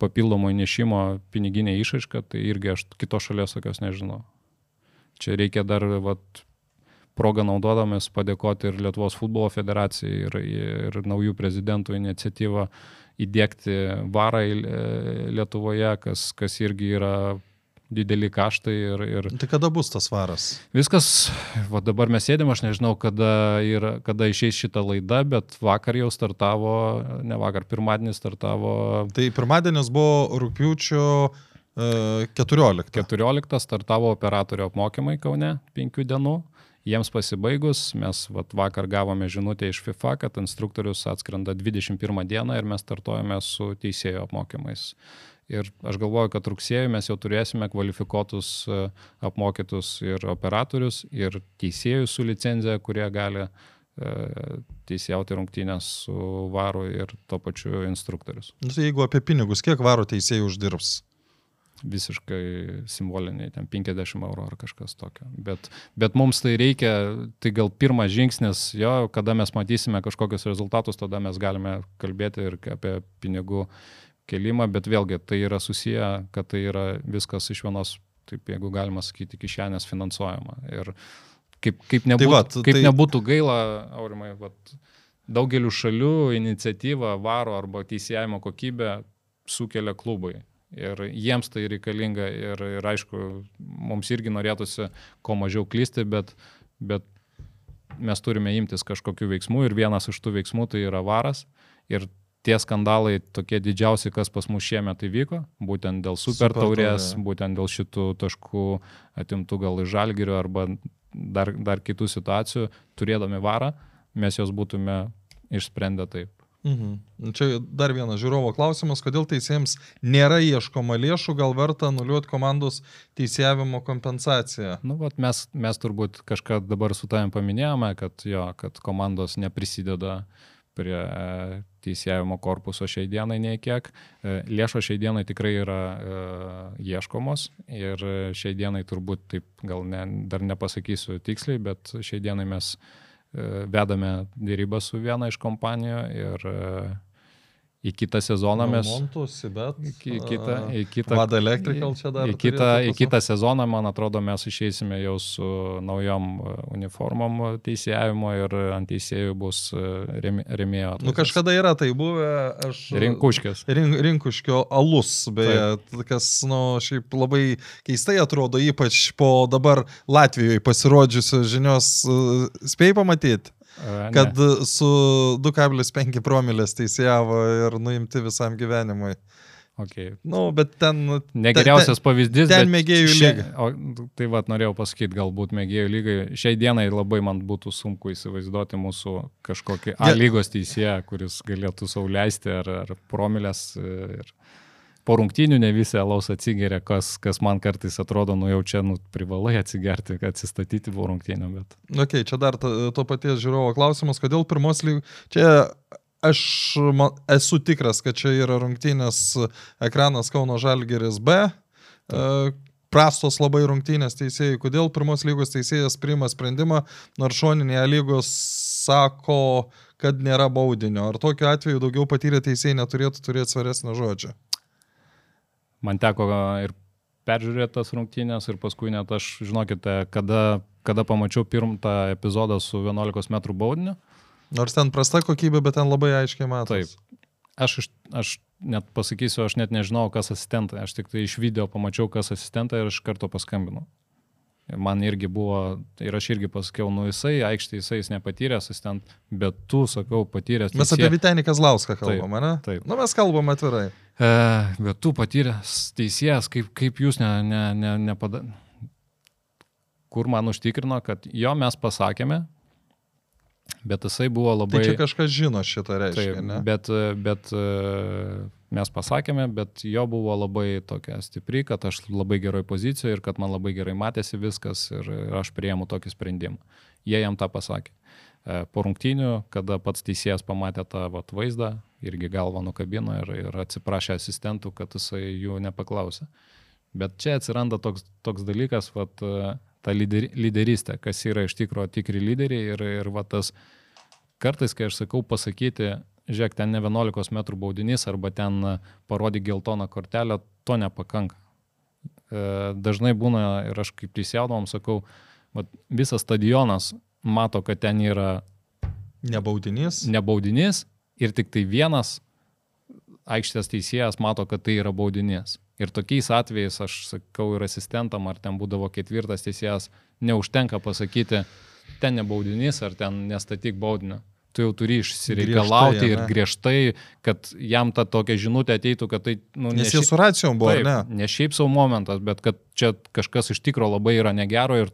papildomo įnešimo piniginė išaiška, tai irgi aš kitos šalies tokios nežinau. Čia reikia dar vat, progą naudodamas padėkoti ir Lietuvos futbolo federacijai ir, ir naujų prezidentų iniciatyvą įdėkti varą Lietuvoje, kas, kas irgi yra dideli kaštai ir, ir Tai kada bus tas varas? viskas, va dabar mes sėdėm, aš nežinau, kada, yra, kada išeis šita laida, bet vakar jau startavo, ne vakar, pirmadienį startavo Tai pirmadienis buvo rūpiučio e, 14. 14 startavo operatorių apmokymai Kaune 5 dienų. Jiems pasibaigus, mes vat, vakar gavome žinutę iš FIFA, kad instruktorius atskrenda 21 dieną ir mes startuojame su teisėjo apmokymais. Ir aš galvoju, kad rugsėjai mes jau turėsime kvalifikuotus e, apmokytus ir operatorius, ir teisėjus su licenzija, kurie gali e, teisėjauti rungtynės su varu ir to pačiu instruktorius. Nu, tai jeigu apie pinigus, kiek varo teisėjai uždirbs? visiškai simboliniai, ten 50 eurų ar kažkas tokio. Bet, bet mums tai reikia, tai gal pirmas žingsnis, jo, kada mes matysime kažkokius rezultatus, tada mes galime kalbėti ir apie pinigų kelimą, bet vėlgi tai yra susiję, kad tai yra viskas iš vienos, taip jeigu galima sakyti, kišenės finansuojama. Ir kaip, kaip, nebūtų, tai kaip tai- nebūtų gaila, aurimai, vat, daugeliu šalių iniciatyvą varo arba teisėjimo kokybę sukelia klubai. Ir jiems tai reikalinga ir, ir aišku, mums irgi norėtųsi kuo mažiau klysti, bet, bet mes turime imtis kažkokių veiksmų ir vienas iš tų veiksmų tai yra varas. Ir tie skandalai tokie didžiausi, kas pas mus šiemet įvyko, būtent dėl super Super taurės, taurė. būtent dėl šitų taškų atimtų gal iš žalgerio arba dar, dar kitų situacijų, turėdami varą, mes jos būtume išsprendę taip. Mhm. Čia dar vienas žiūrovo klausimas, kodėl teisėjams nėra ieškoma lėšų, gal verta nuliuoti komandos teisėjavimo kompensaciją. Nu, vat mes, mes turbūt kažką dabar su tavim paminėjome, kad, jo, kad komandos neprisideda prie e, teisėjimo korpuso šiai dienai nei kiek. E, Lėšos šiai dienai tikrai yra e, ieškomos ir šiai dienai turbūt taip gal ne, dar nepasakysiu tiksliai, bet šiai dienai mes vedame dėrybą su viena iš kompanijų ir į kitą sezoną mes... Montusi, bet. Į kitą, į kitą, Vada Electrical čia dar. Į kitą, į kitą sezoną, man atrodo, mes išeisime jau su naujom uniformom teisėjimo ir ant teisėjų bus remėjo. Nu, kažkada yra tai buvę, aš. Rinkuškės. Rink, rinkuškio alus, beje, kas, nu, šiaip labai keistai atrodo, ypač po dabar Latvijoje pasirodžiusios žinios, spėjai pamatyti, Kad su 2,5 promilės teisėjavo ir nuimti visam gyvenimui. Okay. Nu, bet ten... Negeriausias pavyzdys. ten mėgėjų lyga. O, tai vad norėjau pasakyti, galbūt mėgėjų lygai. Šiai dienai labai man būtų sunku įsivaizduoti mūsų kažkokį A lygos teisėją, kuris galėtų sauliaisti ar, ar promilės. Ir po rungtynių ne visi alaus atsigeria, kas, kas man kartais atrodo, nu jau čia nu, privalai atsigerti, kad atsistatyti po rungtynių. Bet... Ok, čia dar to, paties žiūrovo klausimas, kodėl pirmos lygos... Čia aš ma, esu tikras, kad čia yra rungtynės ekranas Kauno Žalgeris B. E, prastos labai rungtynės teisėjai. Kodėl pirmos lygos teisėjas priima sprendimą, nors šoninėje lygos sako, kad nėra baudinio. Ar tokiu atveju daugiau patyrę teisėjai neturėtų turėti svaresnio žodžio? Man teko ir peržiūrėti tas rungtynės ir paskui net aš, žinokite, kada, kada pamačiau pirmą epizodą su 11 m baudiniu, Nors ten prasta kokybė, bet ten labai aiškiai matosi. Taip. aš, aš net pasakysiu, aš net nežinau, kas asistentai. Aš tik tai iš video pamačiau, kas asistentai ir iš karto paskambinau. Man irgi buvo, ir aš irgi pasakiau, nu jisai, aikštė jisai, jis nepatyrė asistent, bet tu, sakau, patyręs. Mes apie Vitenį Kazlauską kalbam, ne? taip. Nu, mes kalbam atvirai. E, bet tu patyręs teisėjas, kaip, kaip jūs ne, ne, ne, nepada... Kur man užtikrino, kad jo mes pasakėme, bet jisai buvo labai... Tai čia kažkas žino šitą reiškia, Taip, ne? bet, bet e, mes pasakėme, bet jo buvo labai tokia stipri, kad aš labai geroj pozicijoje ir kad man labai gerai matėsi viskas ir aš prieimu tokį sprendimą. Jie jam tą pasakė. E, Po rungtynių, kada pats teisėjas pamatė tą vat, vaizdą, irgi galvą nukabino ir, ir atsiprašė asistentų, kad jisai jų nepaklausė. Bet čia atsiranda toks, toks dalykas, vat, e, ta lyder, lyderystė, kas yra iš tikrųjų tikri lyderiai ir, ir vat, tas kartais, kai aš sakau pasakyti, žiūrėk, ten ne 11 m baudinys arba ten e, parodyk geltoną kortelę, to nepakanka. E, Dažnai būna ir aš kaip teisėdavom sakau, vat, visas stadionas mato, kad ten yra Nebaudinys. ne baudinys ir tik tai vienas aikštės teisėjas mato, kad tai yra baudinys. Ir tokiais atvejais, aš sakau ir asistentam, ar ten būdavo ketvirtas teisėjas, neužtenka pasakyti, ten nebaudinys, ar ten nestatyk baudinio. Tu jau turi išsireikalauti Griežtai, ir ane? griežtai, kad jam ta tokia žinutė ateitų, kad tai... Nu, Nes ne šia- su racijom buvo, Taip, ne? ne šiaip savo momentas, bet kad čia kažkas iš tikro labai yra negero ir,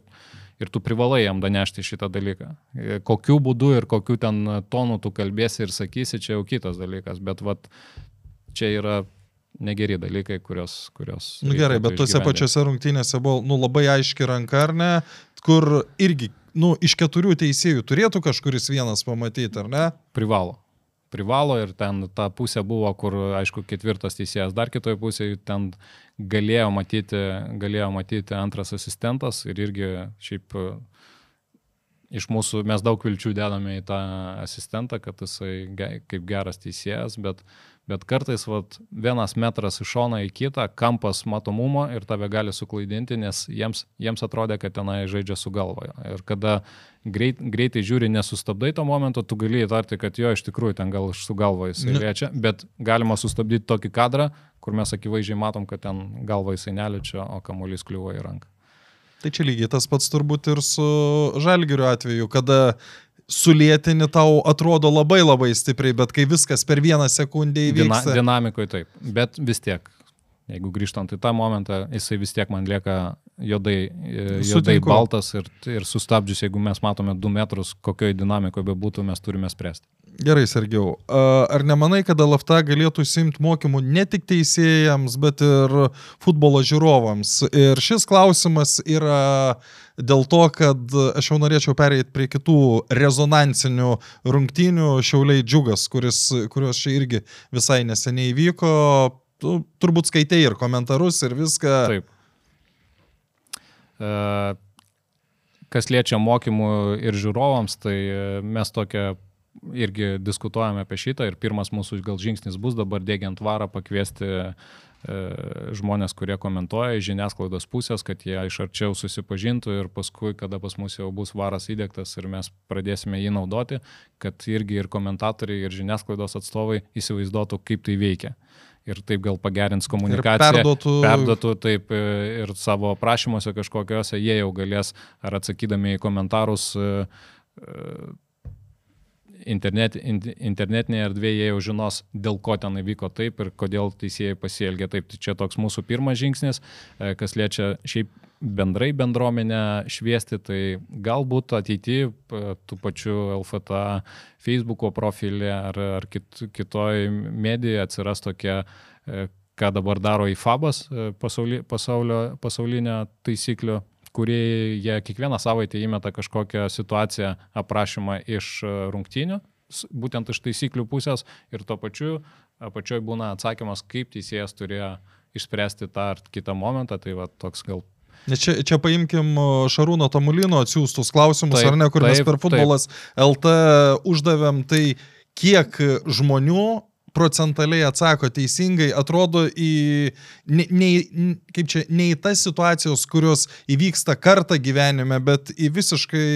ir tu privalai jam danešti šitą dalyką. E, Kokiu būdu ir kokiu ten tonu tu kalbėsi ir sakysi, čia jau kitas dalykas, bet vat, čia yra negeri dalykai, kurios... kurios Nu gerai, bet išgyvendinti. pačiose rungtynėse buvo nu, labai aiški ranka, ar ne, kur irgi nu, iš keturių teisėjų turėtų kažkuris vienas pamatyti, ar ne? Privalo. Privalo ir ten ta pusė buvo, kur, aišku, ketvirtas teisėjas dar kitoje pusėje, ten galėjo matyti, galėjo matyti antras asistentas ir irgi šiaip iš mūsų mes daug vilčių dedame į tą asistentą, kad jisai kaip geras teisėjas, bet, bet kartais vat, vienas metras iš šono į kitą, kampas matomumo ir tave gali suklaidinti, nes jiems, jiems atrodė, kad tenai žaidžia su galvoje. Ir kada greit, greitai žiūri, nesustabdai to momento, tu gali įtarti, kad jo iš tikrųjų ten gal su galva jisai Nu. liečia, bet galima sustabdyti tokį kadrą, kur mes akivaizdžiai matom, kad ten galva jisai neliečia, o kamuolys kliuvo į ranką. Tai čia lygiai tas pats turbūt ir su žalgiriu atveju, kada sulėtini tau atrodo labai labai stipriai, bet kai viskas per vieną sekundę Dina, įvyksta. dinamikoje taip, bet vis tiek, jeigu grįžtant į tą momentą, jisai vis tiek man lieka juodai, e, Sutinku. baltas ir, ir sustabdžius, jeigu mes matome 2 metrus, kokioje dinamikoje bebūtų, mes turime spręsti. Gerai, Sergiau. Ar nemanai, kad LFT galėtų simti mokymų ne tik teisėjams, bet ir futbolo žiūrovams? Ir šis klausimas yra dėl to, kad aš jau norėčiau pereiti prie kitų rezonansinių rungtynių Šiauliai Džiugas, kuris, kurios čia irgi visai neseniai vyko. Tu turbūt skaitei ir komentarus ir viską. Taip. E, Kas liečia mokymų ir žiūrovams, tai mes tokia irgi diskutuojame apie šitą ir pirmas mūsų gal žingsnis bus dabar dėgiant varą pakviesti e, žmonės, kurie komentuoja iš žiniasklaidos pusės, kad jie iš arčiau susipažintų ir paskui, kada pas mus jau bus varas įdėktas ir mes pradėsime jį naudoti, kad irgi ir komentatoriai, ir žiniasklaidos atstovai įsivaizduotų, kaip tai veikia. Ir taip gal pagerins komunikaciją. perduotų- perduotų taip e, ir savo prašymuose kažkokiuose, jie jau galės ar atsakydami į komentarus e, e, internet, in- internetinėje erdvėje jau žinos, dėl ko ten įvyko taip ir kodėl teisėjai pasielgė taip. Tai čia toks mūsų pirmas žingsnis, e, kas liečia šiaip bendrai bendruomenę šviesti, tai galbūt ateityje tų pačių LFTA Facebook'o profilį ar, ar kit, kitoj medijoje atsiras tokia, e, ką dabar daro IFABas, e, pasauli, pasaulio, pasaulinio taisyklių kurie jie kiekvieną savaitę įmeta kažkokią situaciją aprašymą iš e, rungtynių, s- būtent iš taisyklių pusės ir tuo pačiu apačioj būna atsakymas, kaip teisėjas turėjo išspręsti tą ar kitą momentą, tai va toks gal čia, čia paimkim Šarūno Tamulino atsiųstus klausimus, Taip, ar ne, kur mes taip, per futbolas LT uždavėm, tai kiek žmonių procentaliai atsako teisingai, atrodo į, ne, ne, kaip čia, ne į tas situacijas, kurios įvyksta kartą gyvenime, bet į visiškai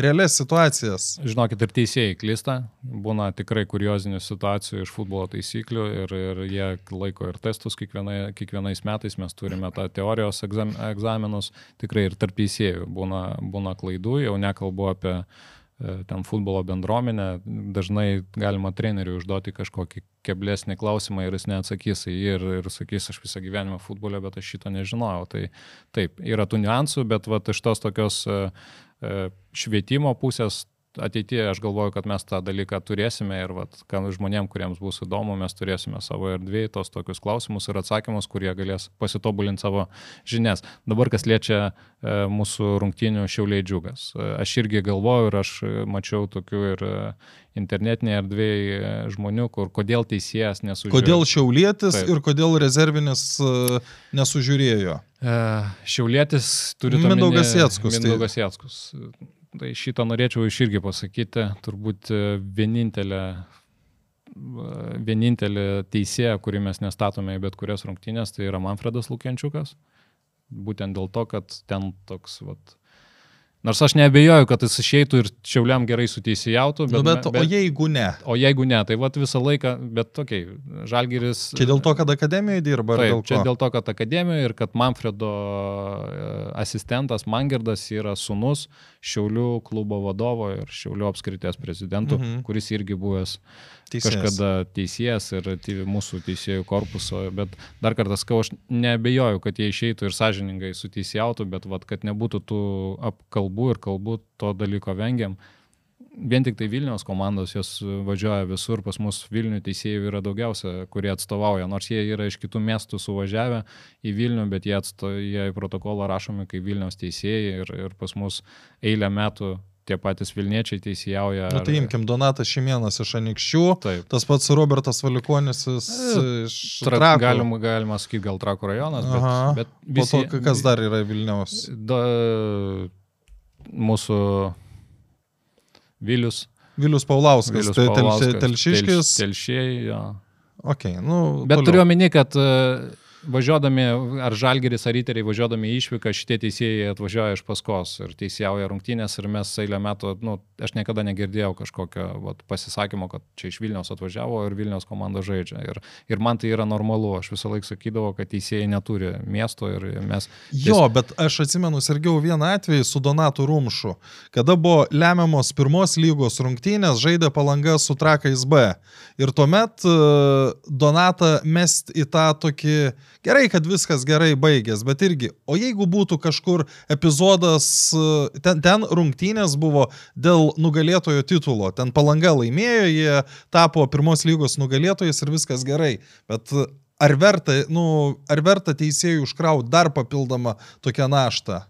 realias situacijas. Žinokit, ir teisėjai klysta, būna tikrai kuriozinių situacijų iš futbolo taisyklių ir, ir jie laiko ir testus kiekvienai, kiekvienais metais, mes turime tą teorijos egzam, egzaminus, tikrai ir tarp teisėjų būna, būna klaidų, jau nekalbu apie ten futbolo bendruomenę, dažnai galima treneriui užduoti kažkokį keblesnį klausimą ir jis neatsakys į jį ir, ir sakys, aš visą gyvenimą futbole, bet aš šito nežinojau. Tai taip, yra tų niuansų, bet va, iš tos tokios e, e, švietimo pusės ateityje aš galvoju, kad mes tą dalyką turėsime ir vat, žmonėm, kuriems bus įdomu, mes turėsime savo erdvėje tos tokius klausimus ir atsakymus, kurie galės pasitobulinti savo žinias. Dabar kas liečia e, mūsų rungtynių šiauliai džiugas. E, aš irgi galvoju ir aš e, mačiau tokių ir internetinėje erdvėje žmonių, kur kodėl teisėjas nesužiūrėjo. Kodėl šiaulietis Taip. ir kodėl rezervinis nesužiūrėjo. Šiaulietis turi Mindaugas Jackus, tai- Mindaugas Jackus. Tai šitą norėčiau iš irgi pasakyti. Turbūt e, vienintelė, vienintelė teisėja, kurį mes nestatome į bet kurias rungtynės, tai yra Manfredas Lukiančiukas. Būtent dėl to, kad ten toks, vat, Nors aš neabejoju, kad jis išeitų ir Šiauliam gerai suteisėjautų. Bet, nu, bet, bet, o jeigu ne? O jeigu ne, tai vat visą laiką, bet tokiai, Žalgiris. Čia dėl to, kad akademijoje dirba. Taip, dėl čia ko? dėl to, kad akademijoje ir kad Manfredo e, asistentas Mangerdas yra sunus Šiaulių klubo vadovo ir Šiaulių apskritės prezidentų, mhm. kuris irgi buvęs teisėjas. kažkada teisėjas ir mūsų teisėjų korpuso, bet dar kartą skau, aš nebejoju, kad jie išeitų ir sąžiningai suteisėjautų, bet vat, kad nebūtų tų apkalbų ir kalbų to dalyko vengiam. Vien tik tai Vilniaus komandos jos važiuoja visur, pas mus Vilnių teisėjų yra daugiausia, kurie atstovauja, nors jie yra iš kitų miestų suvažiavę į Vilnių, bet jie, atsto, jie į protokolą rašomi kaip Vilniaus teisėjai ir, ir pas mus eilę metų tie patys Vilniečiai teisėjauja. Na, tai imkim Donatas Šimienas iš Anikščių, Taip. tas pats Robertas Valikonis iš Tra, Trakų. galima, galima sakyti, gal Trakų rajonas, bet, Aha. bet Po to, kas dar yra Vilniaus? Da, mūsų Vilius. Vilius Paulauskas, Vilius Paulauskas, telši- telšiškis. Tel, telšiai, jo. Okay, nu, Bet toliau. turiu omeny, kad e, važiuodami, ar Žalgeris, ar Riteriai važiuodami į išvyką, šitie teisėjai atvažiuoja iš paskos ir teisėjauja rungtynės ir mes eilę metų, nu, aš niekada negirdėjau kažkokio vat, pasisakymo, kad čia iš Vilniaus atvažiavo ir Vilniaus komanda žaidžia. Ir, ir man tai yra normalu, aš visą laiką sakydavau, kad teisėjai neturi miesto ir mes... Jo, bet aš atsimenu, sergiau vieną atvejį su Donatu Rumšu, kada buvo lemiamos pirmos lygos rungtynės, žaidė palanga su Trakais B. Ir tuomet uh, Donatą mest į tą tokį, gerai, kad viskas gerai baigės, bet irgi, o jeigu būtų kažkur epizodas, uh, ten, ten rungtynės buvo dėl nugalėtojo titulo, ten palanga laimėjo, jie tapo pirmos lygos nugalėtojais ir viskas gerai. Bet uh, ar verta, nu, ar verta teisėjų užkrauti dar papildomą tokią naštą?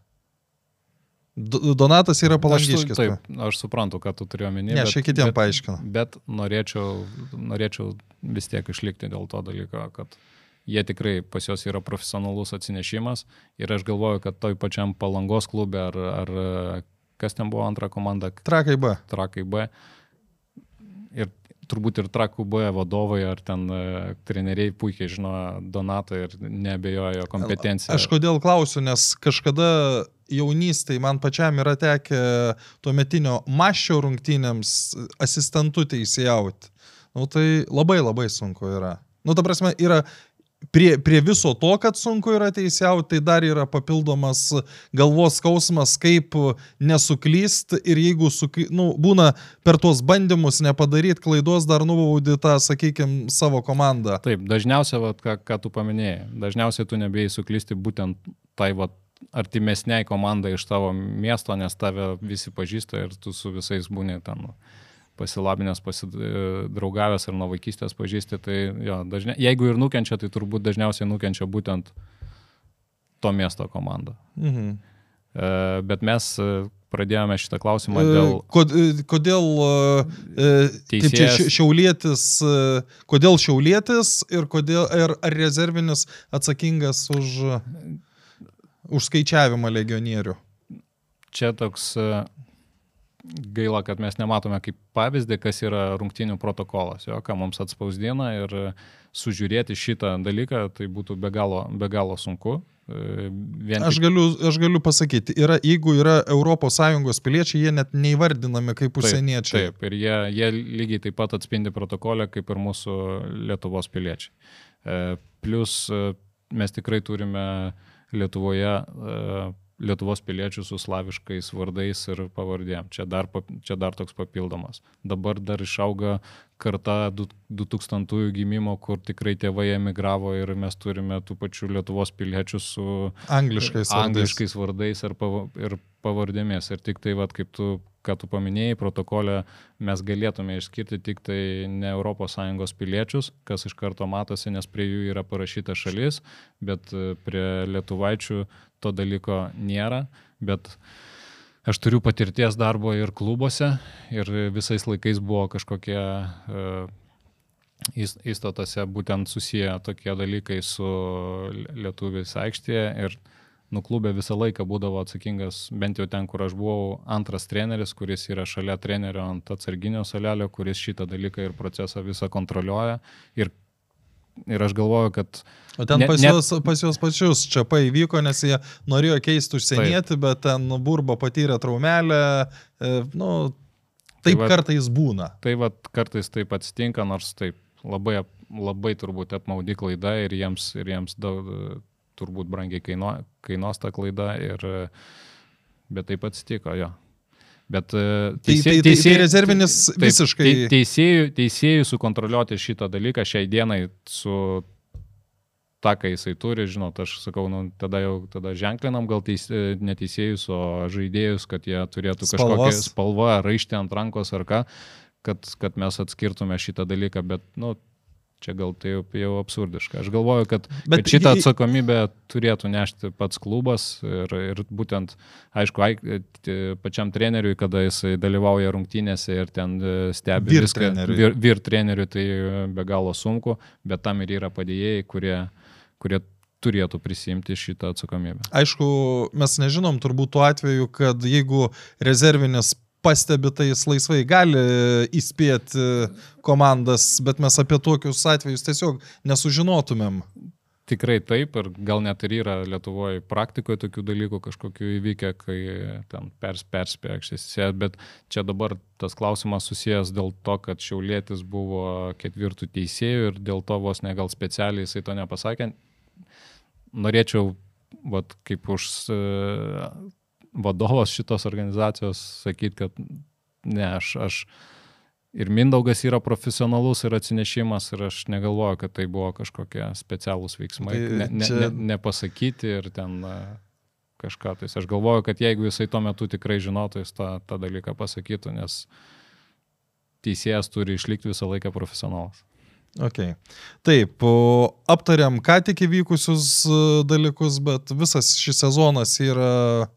Donatas yra Aš, su- palangiškis. taip, aš suprantu, ką tu turėjai omeny. Ne, aš kitiem paaiškinu. Bet norėčiau, norėčiau vis tiek išlikti dėl to dalyko, kad jie tikrai pas juos yra profesionalus atsinešimas ir aš galvoju, kad toj pačiam palangos klube ar, ar kas ten buvo antra komanda, Trakai B. Trakai B. Ir turbūt ir Trakų B vadovai ar ten e, treneriai puikiai žino Donatą ir nebejojo jo kompetenciją. Aš kodėl klausiu, nes kažkada jaunystėje man pačiam yra tekę tuometinio maščio rungtynėms asistentų teisėjauti. Nu tai labai labai sunku yra. Nu ta prasme, yra prie, prie viso to, kad sunku yra teisiauti, tai dar yra papildomas galvos skausmas, kaip nesuklyst ir jeigu sukly, nu, būna per tuos bandymus nepadaryti klaidos, dar nubaudi tą, sakykime, savo komandą. Taip, dažniausiai, vat, ką, ką tu paminėjai, dažniausiai tu nebėjai suklysti būtent tai vat, artimesniai komandai iš tavo miesto, nes tave visi pažįsta ir tu su visais būni ten nu, pasilabinęs, pasidraugavęs ir nuo vaikystės pažįsti. Tai jo, dažnia, jeigu ir nukenčia, tai turbūt dažniausiai nukenčia būtent to miesto komanda. Mhm. E, bet mes e, pradėjome šitą klausimą dėl... Kod, kodėl e, Teisėjas- šia- šiaulietis, e, kodėl šiaulietis ir, kodėl, ir ar rezervinis atsakingas už, už skaičiavimą legionierių? čia toks e, gaila, kad mes nematome kaip pavyzdį, kas yra rungtinių protokolas, jo, ką mums atspausdina ir e, sužiūrėti šitą dalyką, tai būtų be galo, be galo sunku. E, Vien Aš galiu, aš galiu pasakyti, yra, jeigu yra ES piliečiai, jie net neįvardinami kaip užsieniečiai. Taip, ir jie, jie lygiai taip pat atspindi protokolę kaip ir mūsų Lietuvos piliečiai. E, Plus mes tikrai turime Lietuvoje Lietuvos piliečių su slaviškais vardais ir pavardėm. Čia dar, čia dar toks papildomas. Dabar dar išauga karta du- 2000 gimimo, kur tikrai tėvai emigravo ir mes turime tų pačių Lietuvos piliečių su Angliškais. angliškais vardais ir, pava, ir pavardėmis. Ir tik tai, vat, kaip tu, ką tu paminėjai, protokolę mes galėtume išskirti tik tai ne ES piliečius, kas iš karto matosi, nes prie jų yra parašyta šalis, bet e, prie lietuvaičių to dalyko nėra. Bet aš turiu patirties darbo ir klubuose ir visais laikais buvo kažkokie uh, įs- įstatuose būtent susiję tokie dalykai su lietuviais aikštėje ir nu klube visą laiką būdavo atsakingas, bent jau ten, kur aš buvau, antras treneris, kuris yra šalia trenerio ant atsarginio salelio, kuris šitą dalyką ir procesą visą kontroliuoja ir ir aš galvoju, kad O ten Ne- pas, net- juos, pas juos pačius čia pavyko, nes jie norėjo keisti užsienietį, bet ten burba patyrė traumelę. E, nu, taip vat- kartais būna. tai vat, kartais taip atsitinka, nors taip labai, labai turbūt apmaudi klaida ir jiems, ir jiems daug, turbūt brangiai kaino, kainuos ta klaida, ir, e, bet taip atsitiko jo. Bet e, Tai- tai- tai- tai rezervinis visiškai- tei- Teisėjų, teisėjų sukontroliuoti šitą dalyką šiai dienai su tą, ką jisai turi, žinot, aš sakau, nu, tada jau tada ženklinam gal teis, e, neteisėjus, o žaidėjus, kad jie turėtų kažkokią spalvą, raištį ant rankos ar ką, kad, kad mes atskirtume šitą dalyką, bet, nu, čia gal tai jau, jau absurdiška. Aš galvoju, kad, Bet bet šitą atsakomybę turėtų nešti pats klubas ir, ir būtent, aišku, pačiam treneriui, kada jisai dalyvauja rungtynėse ir ten e, stebi Vyr viską, treneriui. vyr, vyr treneriui tai e, be galo sunku, bet tam ir yra padėjėjai, kurie, kurie turėtų prisimti šitą atsakomybę. Aišku, mes nežinom turbūt tuo atveju, kad jeigu rezervinis pastebi, tai jis laisvai gali įspėti komandas, bet mes apie tokius atvejus tiesiog nesužinotumėm. Tikrai taip ir gal net ir yra Lietuvoje praktikoje tokių dalykų kažkokių įvykę, kai ten pers, perspėja aikštėse, bet čia dabar tas klausimas susijęs dėl to, kad Šiaulėtis buvo ketvirtų teisėjų ir dėl to vos ne gal specialiai jisai to nepasakė. Norėčiau, vat, kaip už vadovas šitos organizacijos sakyti, kad ne, aš, aš ir Mindaugas yra profesionalus ir atsinešimas ir aš negalvoju, kad tai buvo kažkokie specialūs veiksmai. Tai Ne, ne, ne, nepasakyti ir ten e, kažką tais. Aš galvoju, kad jeigu jisai tuo metu tikrai žinotų, jis tą, tą dalyką pasakytų, nes teisėjas turi išlikti visą laiką profesionalas. Okay. Taip, aptariam ką tik įvykusius e, dalykus, bet visas šis sezonas yra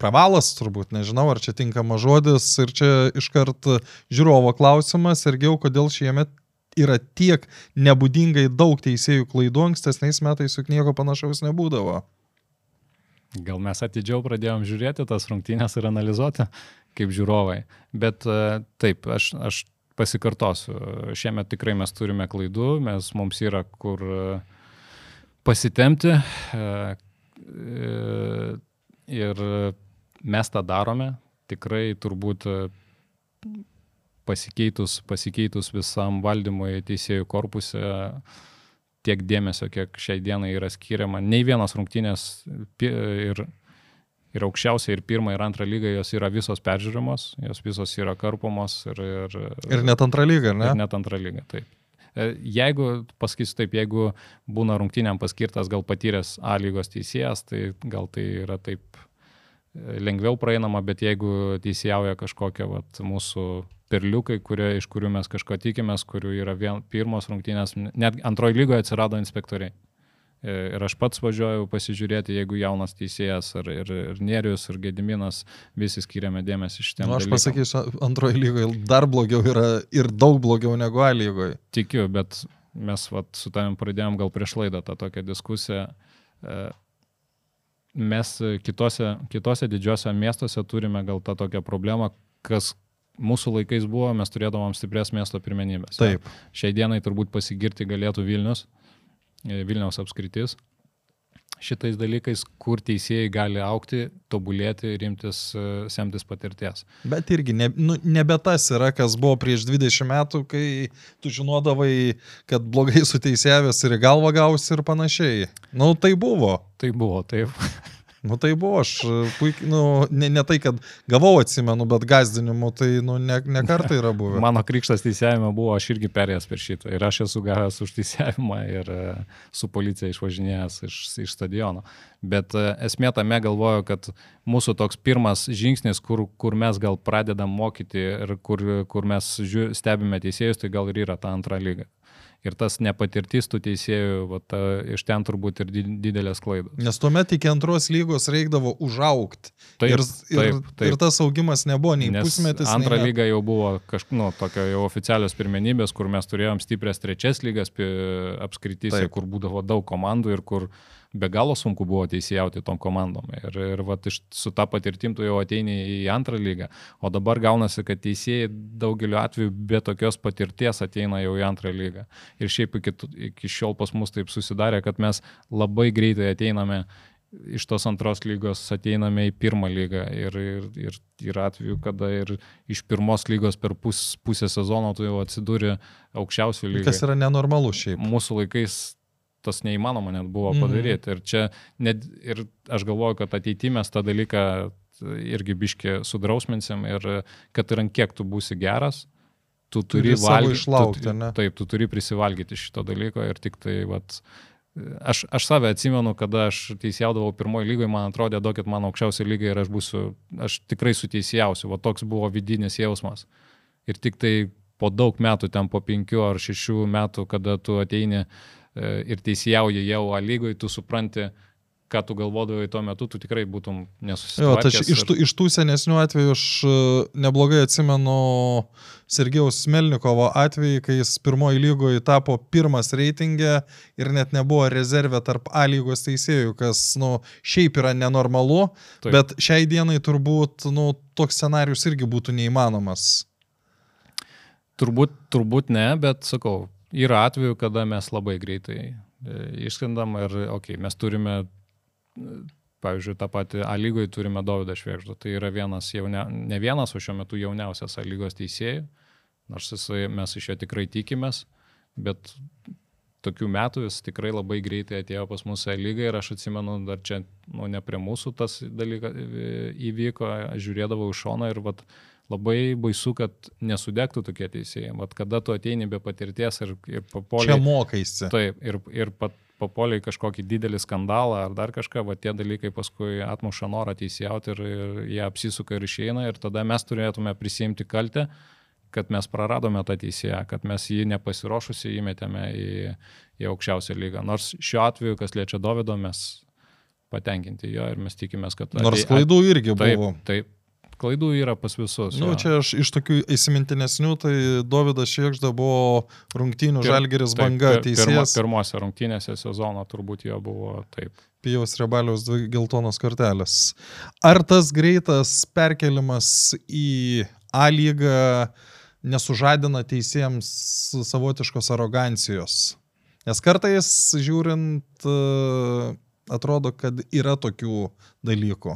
pravalas, turbūt, nežinau, ar čia tinkama žodis. Ir čia iškart žiūrovo klausimas, irgiau, kodėl šiemet yra tiek nebūdingai daug teisėjų klaidų, ankstesniais metais juk nieko panašaus nebūdavo. Gal mes atidžiau pradėjom žiūrėti tas rungtynės ir analizuoti kaip žiūrovai. Bet e, taip, aš, aš pasikartosiu. Šiemet tikrai mes turime klaidų, mes, mums yra kur e, pasitemti e, ir mes tą darome. Tikrai turbūt e, pasikeitus, pasikeitus visam valdymui teisėjų korpuse tiek dėmesio, kiek šiai dienai yra skiriama. Nei vienos rungtynės ir, ir aukščiausia, ir pirmą, ir antrą lygą jos yra visos peržiūrimos, jos visos yra karpomos ir, ir, Ir net antrą lygą, ne? ir net antrą lygą. Taip. E, Jeigu, pasakysiu taip, jeigu būna rungtynėm paskirtas gal patyręs A lygos teisėjas, tai gal tai yra taip lengviau praeinama, bet jeigu teisėjauja kažkokie vat, mūsų perliukai, kurie, iš kurių mes kažko tikimės, kurių yra vien, pirmos rungtynės, net antroji lygoje atsirado inspektoriai. E, Ir aš pats važiuoju pasižiūrėti, jeigu jaunas teisėjas, ar ir, ir Nerius, ir Gediminas, visi skiriame dėmesį šitiem. Nu, aš dalykam. pasakysiu, antroji lygoje dar blogiau yra ir daug blogiau negu A lygoje. Tikiu, bet mes vat, su tavim pradėjom gal prieš laidą tą tokią diskusiją. Mes kitose, kitose didžiosiose miestuose turime gal tą tokią problemą, kas mūsų laikais buvo, mes turėdavom stiprias miesto pirmenybės. Taip. Šiai dienai turbūt pasigirti galėtų Vilnius, e, Vilniaus apskritis. Šitais dalykais, kur teisėjai gali aukti, tobulėti ir imtis, e, semtis patirties. Bet irgi ne, nu, nebe tas yra, kas buvo prieš 20 metų, kai tu žinodavai, kad blogai suteisėjęs ir į galvą gausi ir panašiai. Nu, tai buvo. Tai buvo, taip. Nu, tai buvo, aš puikiai, nu, ne, ne tai, kad gavau atsimenu, bet gazdinimu, tai, nu, ne, ne kartą yra buvę. Mano krikštas teisėjime buvo, aš irgi perėjęs per šitą. Ir aš esu gavęs už teisėjimą ir e, su policija išvažinėjęs iš, iš stadiono. Bet e, esmė tame galvoju, kad mūsų toks pirmas žingsnis, kur, kur mes gal pradedam mokyti ir kur, kur mes žiū, stebime teisėjus, tai gal ir yra ta antra lyga. Ir tas nepatirtis tų teisėjų, va, ta, iš ten turbūt ir di- didelės klaidos. Nes tuomet iki antros lygos reikdavo užaukti. Taip, ir, ir, taip, taip. ir tas augimas nebuvo nei Nes pusmetis. Antra nei lyga jau buvo kažkokia, nu, tokio jau oficialios pirmenybės, kur mes turėjom stiprias trečias lygas apskrityse, kur būdavo daug komandų ir kur be galo sunku buvo teisėjauti tom komandom. Ir, ir vat, iš, su tą patirtim tu jau ateini į antrą lygą. O dabar gaunasi, kad teisėjai daugeliu atveju be tokios patirties ateina jau į antrą lygą. Ir šiaip iki, iki šiol pas mus taip susidarė, kad mes labai greitai ateiname iš tos antros lygos ateiname į pirmą lygą ir, ir, ir yra atveju, kada ir iš pirmos lygos per pus, pusę sezono tu jau atsidūri aukščiausių lygų. Kas yra nenormalu šiaip. Mūsų laikais tas neįmanoma net buvo mhm. padaryti. Ir čia net, ir aš galvoju, kad ateityje mes tą dalyką irgi biški sudrausminsim ir kad ir ant kiek tu būsi geras, tu turi valgyti. Išlaukti, tu, taip, tu turi prisivalgyti šito dalyko ir tik tai, vat, aš, aš save atsimenu, kada aš teisėjaudavau pirmoji lygoje, man atrodė, duokit man aukščiausią lygą ir aš būsiu, aš tikrai suteisėjausiu, va toks buvo vidinis jausmas. Ir tik tai po daug metų, ten po penkių ar šešių metų, kada tu ateini e, ir teisėjauji jau A lygoje, tu supranti, ką tu galvodavai tuo metu, tu tikrai būtum nesusitvarkęs. Jo, tai iš, tų, iš tų senesnių atvejų aš e, neblogai atsimenu Sergejaus Smelnikovo atvejį, kai jis pirmoji lygoje tapo pirmas reitingė ir net nebuvo rezervė tarp A lygos teisėjų, kas, nu, šiaip yra nenormalu, Taip. bet šiai dienai turbūt, nu, toks scenarius irgi būtų neįmanomas. Turbūt, turbūt ne, bet sakau, yra atveju, kada mes labai greitai e, išskrendam ir, okei, okay, mes turime pavyzdžiui, tą patį A lygoje turime Davidą Švėgždą. Tai yra vienas, jaune, ne vienas, o šiuo metu jauniausias A lygos teisėjų, nors jisai, mes iš jo tikrai tikimės, bet tokių metų jis tikrai labai greitai atėjo pas mūsų lygą ir aš atsimenu, dar čia, nu, ne prie mūsų tas dalykas įvyko, aš žiūrėdavau iš šono ir vat, labai baisu, kad nesudegtų tokie teisėjai. Vat kada tu ateini be patirties ir, ir papoliai. Čia mokaisi. Taip, ir, ir pat papuolė į kažkokį didelį skandalą ar dar kažką, va tie dalykai paskui atmuša norą teisėjauti ir, ir jie apsisuka ir išeina ir tada mes turėtume prisimti kaltę, kad mes praradome tą teisėją, kad mes jį nepasiruošusi įmetėme į, į aukščiausią lygą. Nors šiuo atveju, kas liečia Dovido, mes patenkinti jo ir mes tikimės, kad... Nors klaidų irgi buvo. Taip, taip Klaidų yra pas visus. Na, nu, čia aš iš tokių įsimintinesnių, tai Davidas Šiekžda buvo rungtynių Pir, Žalgeris banga taip, teisėjas. Pirma, pirmose rungtynėse sezono turbūt jo buvo taip. Pijaus Rebaliaus dvi geltonos kortelės. Ar tas greitas perkelimas į A lygą nesužadina teisėjams savotiškos arogancijos? Nes kartais žiūrint, atrodo, kad yra tokių dalykų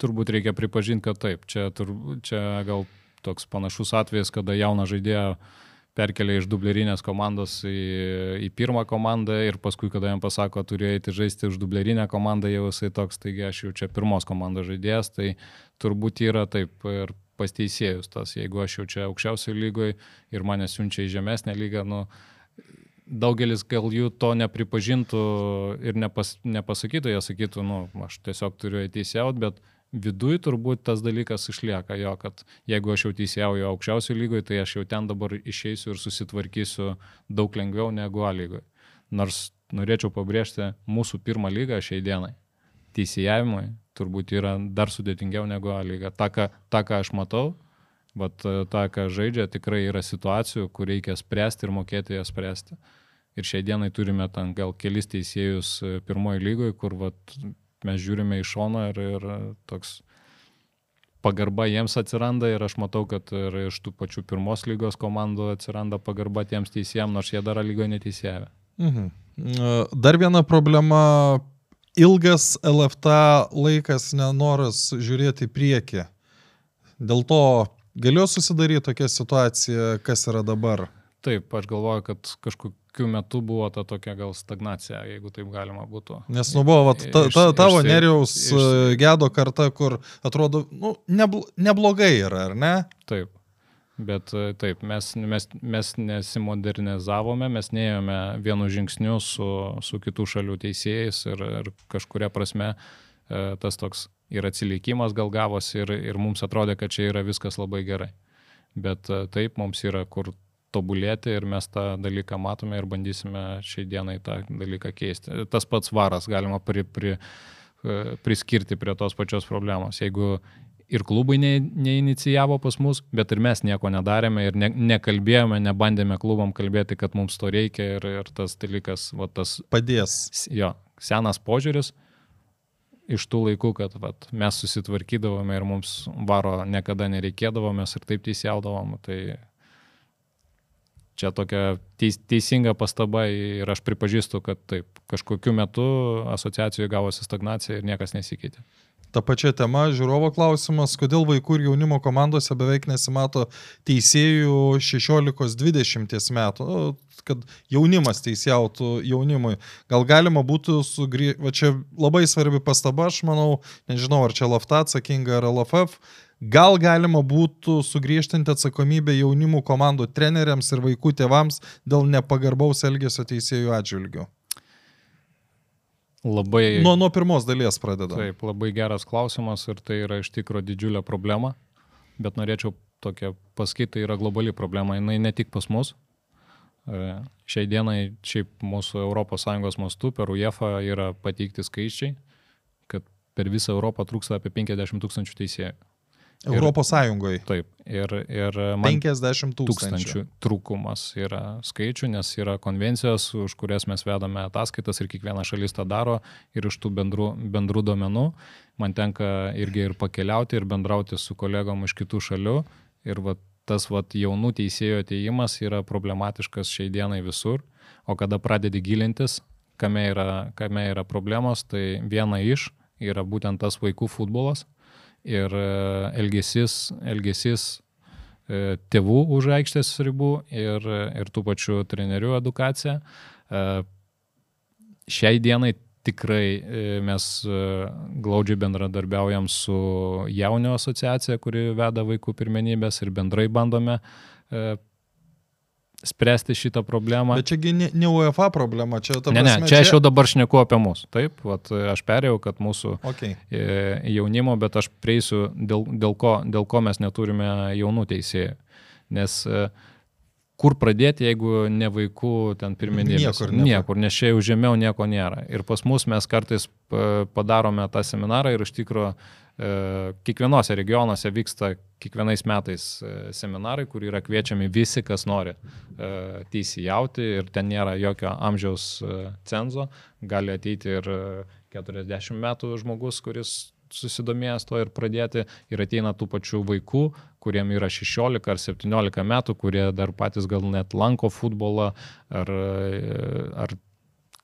turbūt reikia pripažinti, kad taip. Čia, tur, čia gal toks panašus atvejas, kada jauną žaidėją perkelia iš dublerinės komandos į, į pirmą komandą ir paskui, kada jam pasako, turi eiti žaisti už dublerinę komandą, jau jisai toks, taigi aš jau čia pirmos komandos žaidėjas, tai turbūt yra taip ir pasteisėjus tas, jeigu aš jau čia aukščiausioje lygoje ir mane siunčia į žemesnę lygą, nu, daugelis gal jų to nepripažintų ir nepas, nepasakytų, jie sakytų, nu, aš tiesiog turiu teisėjauti, bet viduj turbūt tas dalykas išlieka jo, kad jeigu aš jau teisėjauju aukščiausių lygoje, tai aš jau ten dabar išeisiu ir susitvarkysiu daug lengviau negu A lygoje. Nors norėčiau pabrėžti mūsų pirmą lygą šiai dienai. Teisėjavimui turbūt yra dar sudėtingiau negu A lyga. Ta, ką, ta, ką aš matau, vat, ta, ką žaidžia, tikrai yra situacijų, kur reikia spręsti ir mokėti jas spręsti. Ir šiai dienai turime ten gal kelis teisėjus pirmoji lygoje, kur vat, mes žiūrime iš šono ir, ir toks pagarba jiems atsiranda ir aš matau, kad ir iš tų pačių pirmos lygos komandų atsiranda pagarba tiems teisėjams, nors jie dar lygoje neteisėjavę. Mhm. Dar viena problema - ilgas LFT laikas, nenoras žiūrėti į priekį. Dėl to galėjo susidaryti tokia situacija, kas yra dabar. Taip, aš galvoju, kad kažkokiu metu buvo ta tokia gal stagnacija, jeigu taip galima būtų. Nes, nu, buvo vat, ta, ta, tavo iš, neriaus iš, e, gedo karta, kur atrodo, nu, nebl neblogai yra, ar ne? Taip. Bet e, taip, mes, mes, mes nesimodernizavome, mes neėjome vienu žingsniu su, su kitų šalių teisėjais ir, ir kažkuria prasme e, tas toks ir atsilikimas gal gavosi ir, ir mums atrodė, kad čia yra viskas labai gerai. Bet taip, mums yra kur tobulėti ir mes tą dalyką matome ir bandysime šiai dienai tą dalyką keisti. Tas pats varas galima pri, pri, e, priskirti prie tos pačios problemos. Jeigu ir klubai ne, neinicijavo pas mus, bet ir mes nieko nedarėme ir ne, nekalbėjome, nebandėme klubam kalbėti, kad mums to reikia ir, ir tas dalykas, va, tas Padės. jo, senas požiūris iš tų laikų, kad vat, mes susitvarkydavome ir mums varo niekada nereikėdavo, mes ir taip teisėldavom. Tai čia tokia teis, teisinga pastaba ir aš pripažįstu, kad taip, kažkokiu metu asociacijoje gavosi stagnacija ir niekas nesikeitė. Ta pačia tema, žiūrovo klausimas, kodėl vaikų ir jaunimo komandose beveik nesimato teisėjų 16-20 metų, kad jaunimas teisėjautų jaunimui. Gal galima būtų sugrįžti, va čia labai svarbi pastaba, aš manau, nežinau, ar čia LFT atsakinga ar LFF, gal galima būtų sugriežtinti atsakomybę jaunimų komandų treneriams ir vaikų tėvams dėl nepagarbaus elgesio teisėjų atžvilgių. Labai, Nuo, nuo pirmos dalies pradedam. taip, labai geras klausimas ir tai yra iš tikrųjų didžiulė problema, bet norėčiau tokia pasakyti, tai yra globali problema, jinai ne tik pas mus. E, Šiai dienai šiaip mūsų ES mastu per UEFA yra pateikti skaičiai, kad per visą Europą trūksta apie 50 tūkstančių teisėjų. Europos Sąjungoje Taip, ir, ir man 50 tūkstančių. tūkstančių trūkumas yra skaičių, nes yra konvencijos, už kurias mes vedame ataskaitas ir kiekviena šalis tą daro. Ir iš tų bendrų, bendrų duomenų man tenka irgi ir pakeliauti ir bendrauti su kolegom iš kitų šalių. Ir va, tas va, jaunų teisėjų ateimas yra problematiškas šiai dienai visur, o kada pradedi gilintis, kame yra, kame yra problemos, tai viena iš yra būtent tas vaikų futbolas ir e, elgesys, elgesys e, tėvų už aikštės ribų ir, ir tų pačių trenerių edukacija. E, Šiai dienai tikrai mes glaudžiai bendradarbiaujam su jaunio asociacija, kuri veda vaikų pirmenybės ir bendrai bandome spręsti šitą problemą. Bet čiagi ne, ne UEFA problema, čia ta Ne, ne, prasme, čia aš jau dabar šneku apie mus. Taip, vat, aš perėjau, kad mūsų Okay. e, jaunimo, bet aš prieisiu, dėl, dėl, ko, dėl ko mes neturime jaunų teisėjų. Nes e, kur pradėti, jeigu ne vaikų ten pirmenybės? Niekur nėra. Niekur, nes čia jau žemiau nieko nėra. Ir pas mus mes kartais pa- padarome tą seminarą ir iš tikrųjų e, kiekvienose regionuose vyksta kiekvienais metais e, seminarai, kur yra kviečiami visi, kas nori e, teisėjauti ir ten nėra jokio amžiaus cenzo, gali ateiti ir e, 40 metų žmogus, kuris susidomėjęs to ir pradėti ir ateina tų pačių vaikų, kuriem yra 16 ar 17 metų, kurie dar patys gal net lanko futbolą ar, e, ar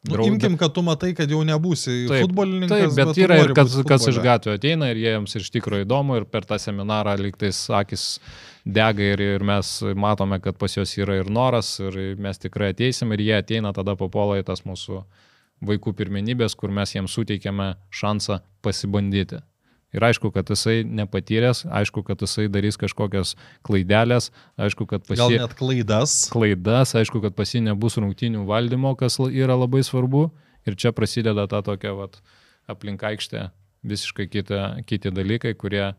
Nu, imkim, kad tu matai, kad jau nebūsi futbolininkas. Taip, bet tu yra ir kas, kas iš gatvės ateina ir jiems iš tikrųjų įdomu ir per tą seminarą liktais akis dega ir, ir mes matome, kad pas juos yra ir noras ir mes tikrai ateisim ir jie ateina tada papuola į tas mūsų vaikų pirmenybės, kur mes jiems suteikėme šansą pasibandyti. Ir aišku, kad jisai nepatyręs, aišku, kad jisai darys kažkokias klaidelės, aišku, kad pas Gal net klaidas. klaidas, aišku, kad pas jį nebus rungtinių valdymo, kas yra labai svarbu. Ir čia prasideda ta tokia vat, aplink aikštė visiškai kita, kiti dalykai, kurie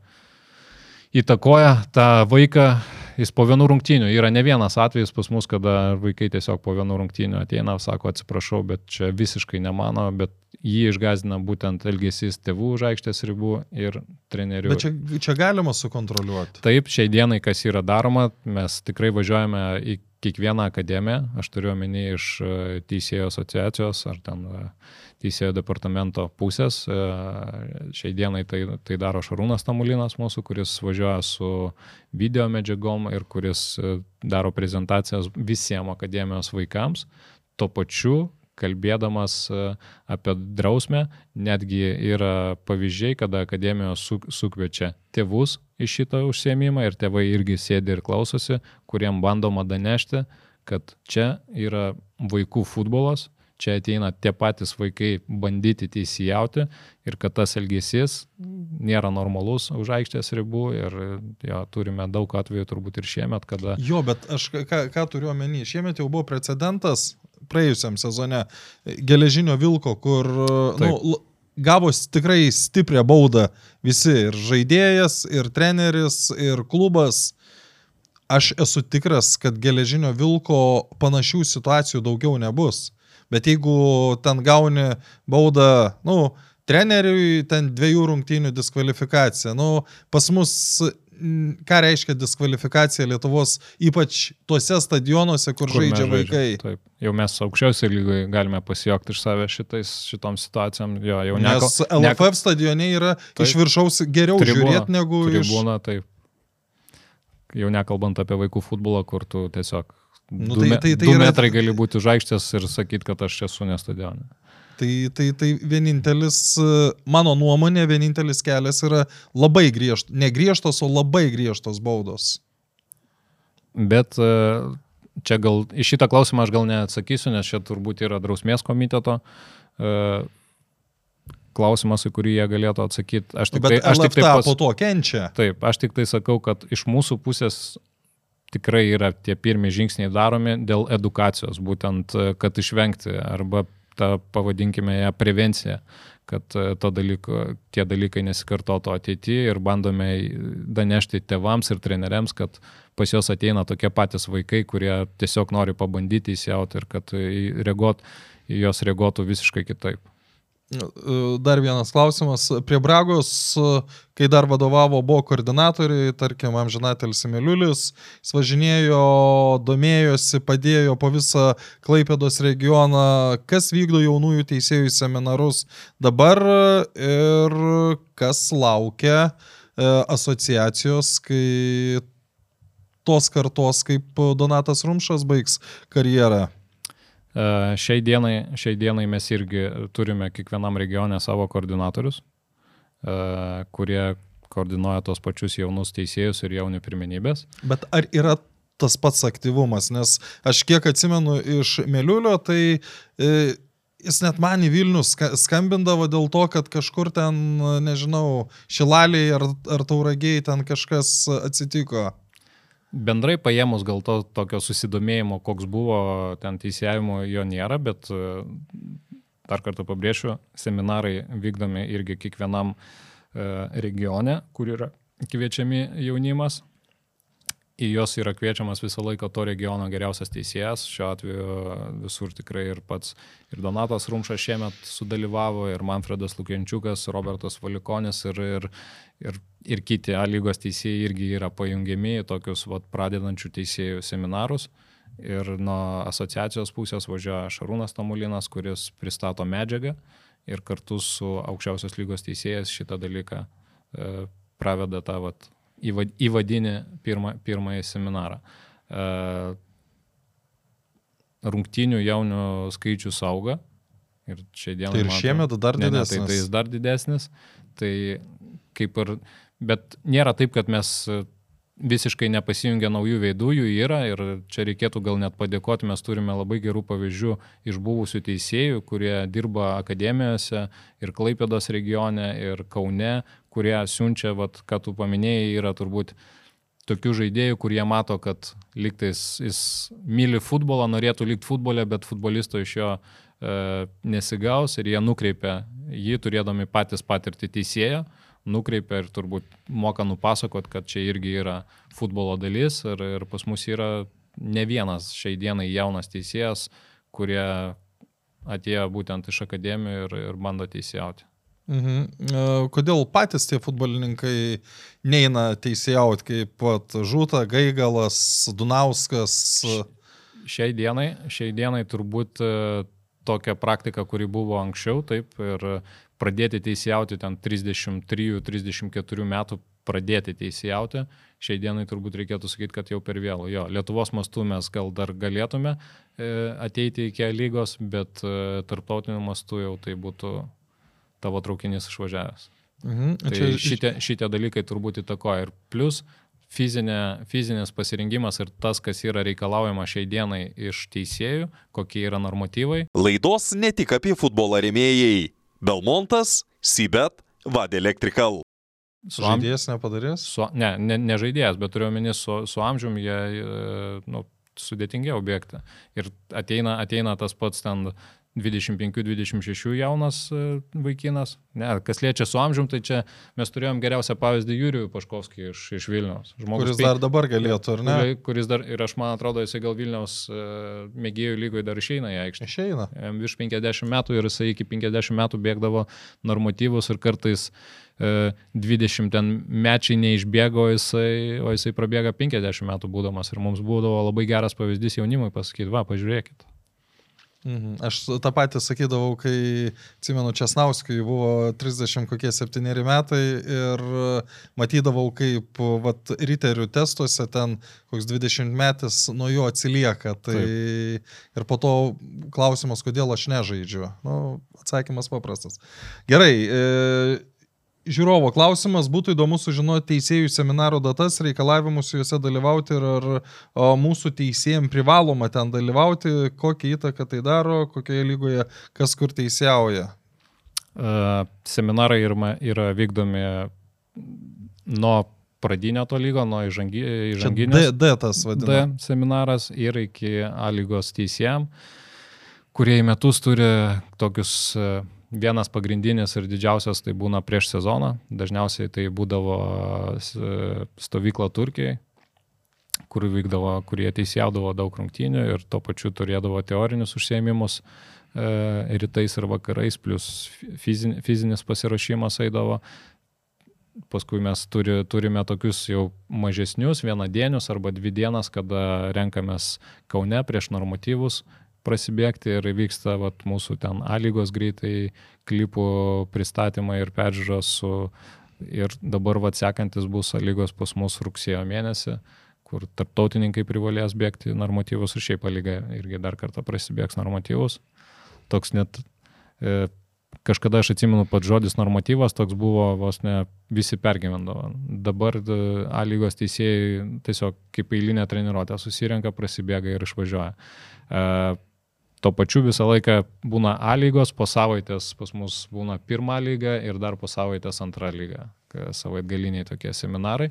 įtakoja tą vaiką. Jis po vienų rungtynių yra ne vienas atvejis pas mus, kada vaikai tiesiog po vienų rungtynių ateina, sako atsiprašau, bet čia visiškai ne mano, bet jį išgazina būtent elgesys tėvų už aikštės ribų ir trenerių. Bet čia, čia galima sukontroliuoti. Taip, šiai dienai, kas yra daroma, mes tikrai važiuojame į kiekvieną akademiją, aš turiu omeny iš e, teisėjų asociacijos ar ten e, teisėjo departamento pusės. E, Šiai dienai tai, tai daro Šarūnas Tamulinas mūsų, kuris važiuoja su video medžiagom ir kuris daro prezentacijas visiems akademijos vaikams. Tuo pačiu kalbėdamas e, apie drausmę, netgi yra pavyzdžiai, kada akademijos su, sukviečia tėvus į šitą užsiemimą ir tėvai irgi sėdi ir klausosi, kuriem bandoma danešti, kad čia yra vaikų futbolas, čia ateina tie patys vaikai bandyti teisėjauti ir kad tas elgesys nėra normalus už aikštės ribų ir jo, turime daug atvejų turbūt ir šiemet, kada Jo, bet aš ką, ką turiu omeny, šiemet jau buvo precedentas praėjusiam sezone geležinio vilko, kur nu, Taip. l- gavos tikrai stiprią baudą visi ir žaidėjas, ir treneris, ir klubas. Aš esu tikras, kad geležinio vilko panašių situacijų daugiau nebus. Bet jeigu ten gauni baudą, nu, treneriui ten dviejų rungtynių diskvalifikacija. Nu, pas mus ką reiškia diskvalifikacija Lietuvos, ypač tuose stadionuose, kur, kur žaidžia vaikai. Taip. Jau mes aukščiausiai lygoje galime pasijokti iš savęs šitais, šitom situacijom. Jo, Nes LFF stadione yra Taip. iš viršaus geriau Tribūna, žiūrėti negu iš... Tribūna, taip. Jau nekalbant apie vaikų futbolą, kur tu tiesiog Nu, du, tai- tai- tai du yra- metrai gali būti už aikštės ir sakyti, kad aš esu ne stadione. Tai, tai, tai vienintelis, e, mano nuomonė, vienintelis kelias yra labai griežtos, ne griežtos, o labai griežtos baudos. Bet e, čia gal, į šitą klausimą aš gal neatsakysiu, nes čia turbūt yra drausmės komiteto e, klausimas, į kurį jie galėtų atsakyti. Aš tik tai, aš tik tai pas, po to kenčia. Taip, aš tik tai sakau, kad iš mūsų pusės tikrai yra tie pirmie žingsniai daromi dėl edukacijos, būtent, kad išvengti arba tą pavadinkime ją prevenciją, kad e, dalyko, tie dalykai nesikartotų ateityje ir bandome danešti tėvams ir treneriams, kad pas juos ateina tokie patys vaikai, kurie tiesiog nori pabandyti įsijauti ir kad į- reaguot, į juos reaguotų visiškai kitaip. E, Dar vienas klausimas. Prie Bragos, e, kai dar vadovavo, buvo koordinatoriai, tarkim, Amžinatelis Emiliulis, jis važinėjo, domėjosi, padėjo po visą Klaipėdos regioną, kas vykdo jaunųjų teisėjų seminarus dabar ir kas laukia e, asociacijos, kai tos kartos kaip Donatas Rumšas baigs karjerą. E, Šiai dienai, šiai dienai mes irgi turime kiekvienam regione savo koordinatorius, e, kurie koordinuoja tos pačius jaunus teisėjus ir jaunių pirmenybės. Bet ar yra tas pats aktyvumas? Nes aš kiek atsimenu iš Meliulio, tai e, jis net man į Vilnių ska- skambindavo dėl to, kad kažkur ten, nežinau, Šilaliai ar, ar Tauragiai ten kažkas atsitiko. Bendrai paėmus gal to tokio susidomėjimo, koks buvo ten teisėjimo, jo nėra, bet e, dar kartą pabrėšiu, seminarai vykdomi irgi kiekvienam e, regione, kur yra kviečiami jaunimas. Į juos yra kviečiamas visą laiką to regiono geriausias teisėjas. Šiuo atveju visur tikrai ir pats ir Donatas Rumšas šiemet sudalyvavo, ir Manfredas Lukiančiukas, Robertas Valikonis ir, ir, ir, ir kiti A lygos teisėjai irgi yra pajungiami į tokius vat, pradedančių teisėjų seminarus. Ir nuo asociacijos pusės važiuoja Šarūnas Tamulinas, kuris pristato medžiagą ir kartu su aukščiausios lygos teisėjas šitą dalyką e, praveda tą vat, įvadinį pirmą, pirmąjį seminarą. Rungtinių jaunių skaičius auga. Ir čia dieną. Tai ir šiemet dar Ne, ne, tai, didesnis. tai jis dar didesnis. Tai kaip ir, bet nėra taip, kad mes visiškai nepasijungia naujų veidų, jų yra ir čia reikėtų gal net padėkoti, mes turime labai gerų pavyzdžių iš buvusių teisėjų, kurie dirba akademijose ir Klaipėdos regione, ir Kaune, kurie siunčia, vat, ką tu paminėjai, yra turbūt tokių žaidėjų, kurie mato, kad liktais jis myli futbolą, norėtų likti futbole, bet futbolisto iš jo e, nesigaus ir jie nukreipia jį, turėdami patys patirtį teisėjo, nukreipia ir turbūt moka nupasakot, kad čia irgi yra futbolo dalis ir, ir pas mus yra ne vienas šiai dienai jaunas teisėjas, kurie atėjo būtent iš akademijų ir, ir bando teisėjauti. Mhm. E, Kodėl patys tie futbolininkai neina teisėjauti, kaip pat Žūta, Gaigalas, Dunauskas? Šiai dienai, šiai dienai turbūt e, tokia praktika, kuri buvo anksčiau, taip, ir pradėti teisėjauti ten 33-34 metų pradėti teisėjauti, šiai dienai turbūt reikėtų sakyti, kad jau per vėlų. Jo, Lietuvos mastu mes gal dar galėtume e, ateiti iki lygos, bet tarptautiniu mastu jau tai būtų tavo traukinys išvažiavęs. Mhm. Tai šitie, šitie dalykai turbūt įtakoja ir plus fizinė, fizinis pasirengimas ir tas, kas yra reikalaujama šiai dienai iš teisėjų, kokie yra normatyvai. Laidos ne tik apie futbolą remėjai. Belmontas, Sibet, Vad Electrical. Su am- Žaidėjas nepadarys? Su, ne, ne, ne žaidėjas, bet turiu omeny su, su amžiumi jie e, nu, sudėtingiau bėgti. Ir ateina, ateina tas pats ten 25-26 jaunas e, vaikinas. Ne, kas liečia su amžium, tai čia mes turėjom geriausią pavyzdį Jurijų Paškovskį iš, iš Vilniaus. Žmogus, kuris dar dabar galėtų, ar ne? Kuris dar, ir aš man atrodo, jisai gal Vilniaus uh, mėgėjų lygoje dar išeina į aikštę. Išeina. Virš 50 metų ir jisai iki 50 metų bėgdavo normatyvus ir kartais uh, e, 20 ten mečiai neišbėgo, jisai, o jisai prabėga 50 metų būdamas ir mums būdavo labai geras pavyzdys jaunimui pasakyti, va, pažiūrėkit. Mhm. Aš tą patį sakydavau, kai, atsimenu, Česnauskui buvo 30 kokie 7 metai ir matydavau, kaip vat, riterių testuose ten koks 20 metais nuo jo atsilieka. Tai Taip. ir po to klausimas, kodėl aš nežaidžiu. Nu, atsakymas paprastas. Gerai. E, žiūrovo klausimas, būtų įdomu sužinoti teisėjų seminaro datas, reikalavimus juose dalyvauti ir ar mūsų teisėjim privaloma ten dalyvauti, kokią įtaką tai daro, kokioje lygoje, kas kur teisėjauja. Uh, seminarai yra, vykdomi nuo pradinio to lygo, nuo įžanginio. D, D tas vadinamas. D seminaras ir iki A lygos teisėjam, kurie į metus turi tokius uh, vienas pagrindinis ir didžiausias tai būna prieš sezoną. Dažniausiai tai būdavo stovykla Turkijai, kur vykdavo, kurie teisėjaudavo daug rungtynių ir tuo pačiu turėdavo teorinius užsiemimus e, rytais ir vakarais, plus fizin, fizinis pasirašymas eidavo. Paskui mes turi, turime tokius jau mažesnius, vienadienius arba dvi dienas, kada renkamės Kaune prieš normatyvus prasibėgti ir vyksta vat, mūsų ten A lygos greitai klipų pristatymai ir peržiūros su ir dabar vat sekantis bus A lygos pas mus rugsėjo mėnesį kur tarptautininkai privalės bėgti normatyvus ir šiaip lyga irgi dar kartą prasibėgs normatyvus. Toks net e, kažkada aš atsimenu pat žodis normatyvas, toks buvo vos ne visi pergyvendavo. Dabar e, A lygos teisėjai tiesiog kaip eilinė treniruotė susirenka, prasibėga ir išvažiuoja. E, Tuo pačiu visą laiką būna A lygos, po savaitės pas mus būna pirmą lygą ir dar po savaitės antrą lygą. Savaitgaliniai tokie seminarai.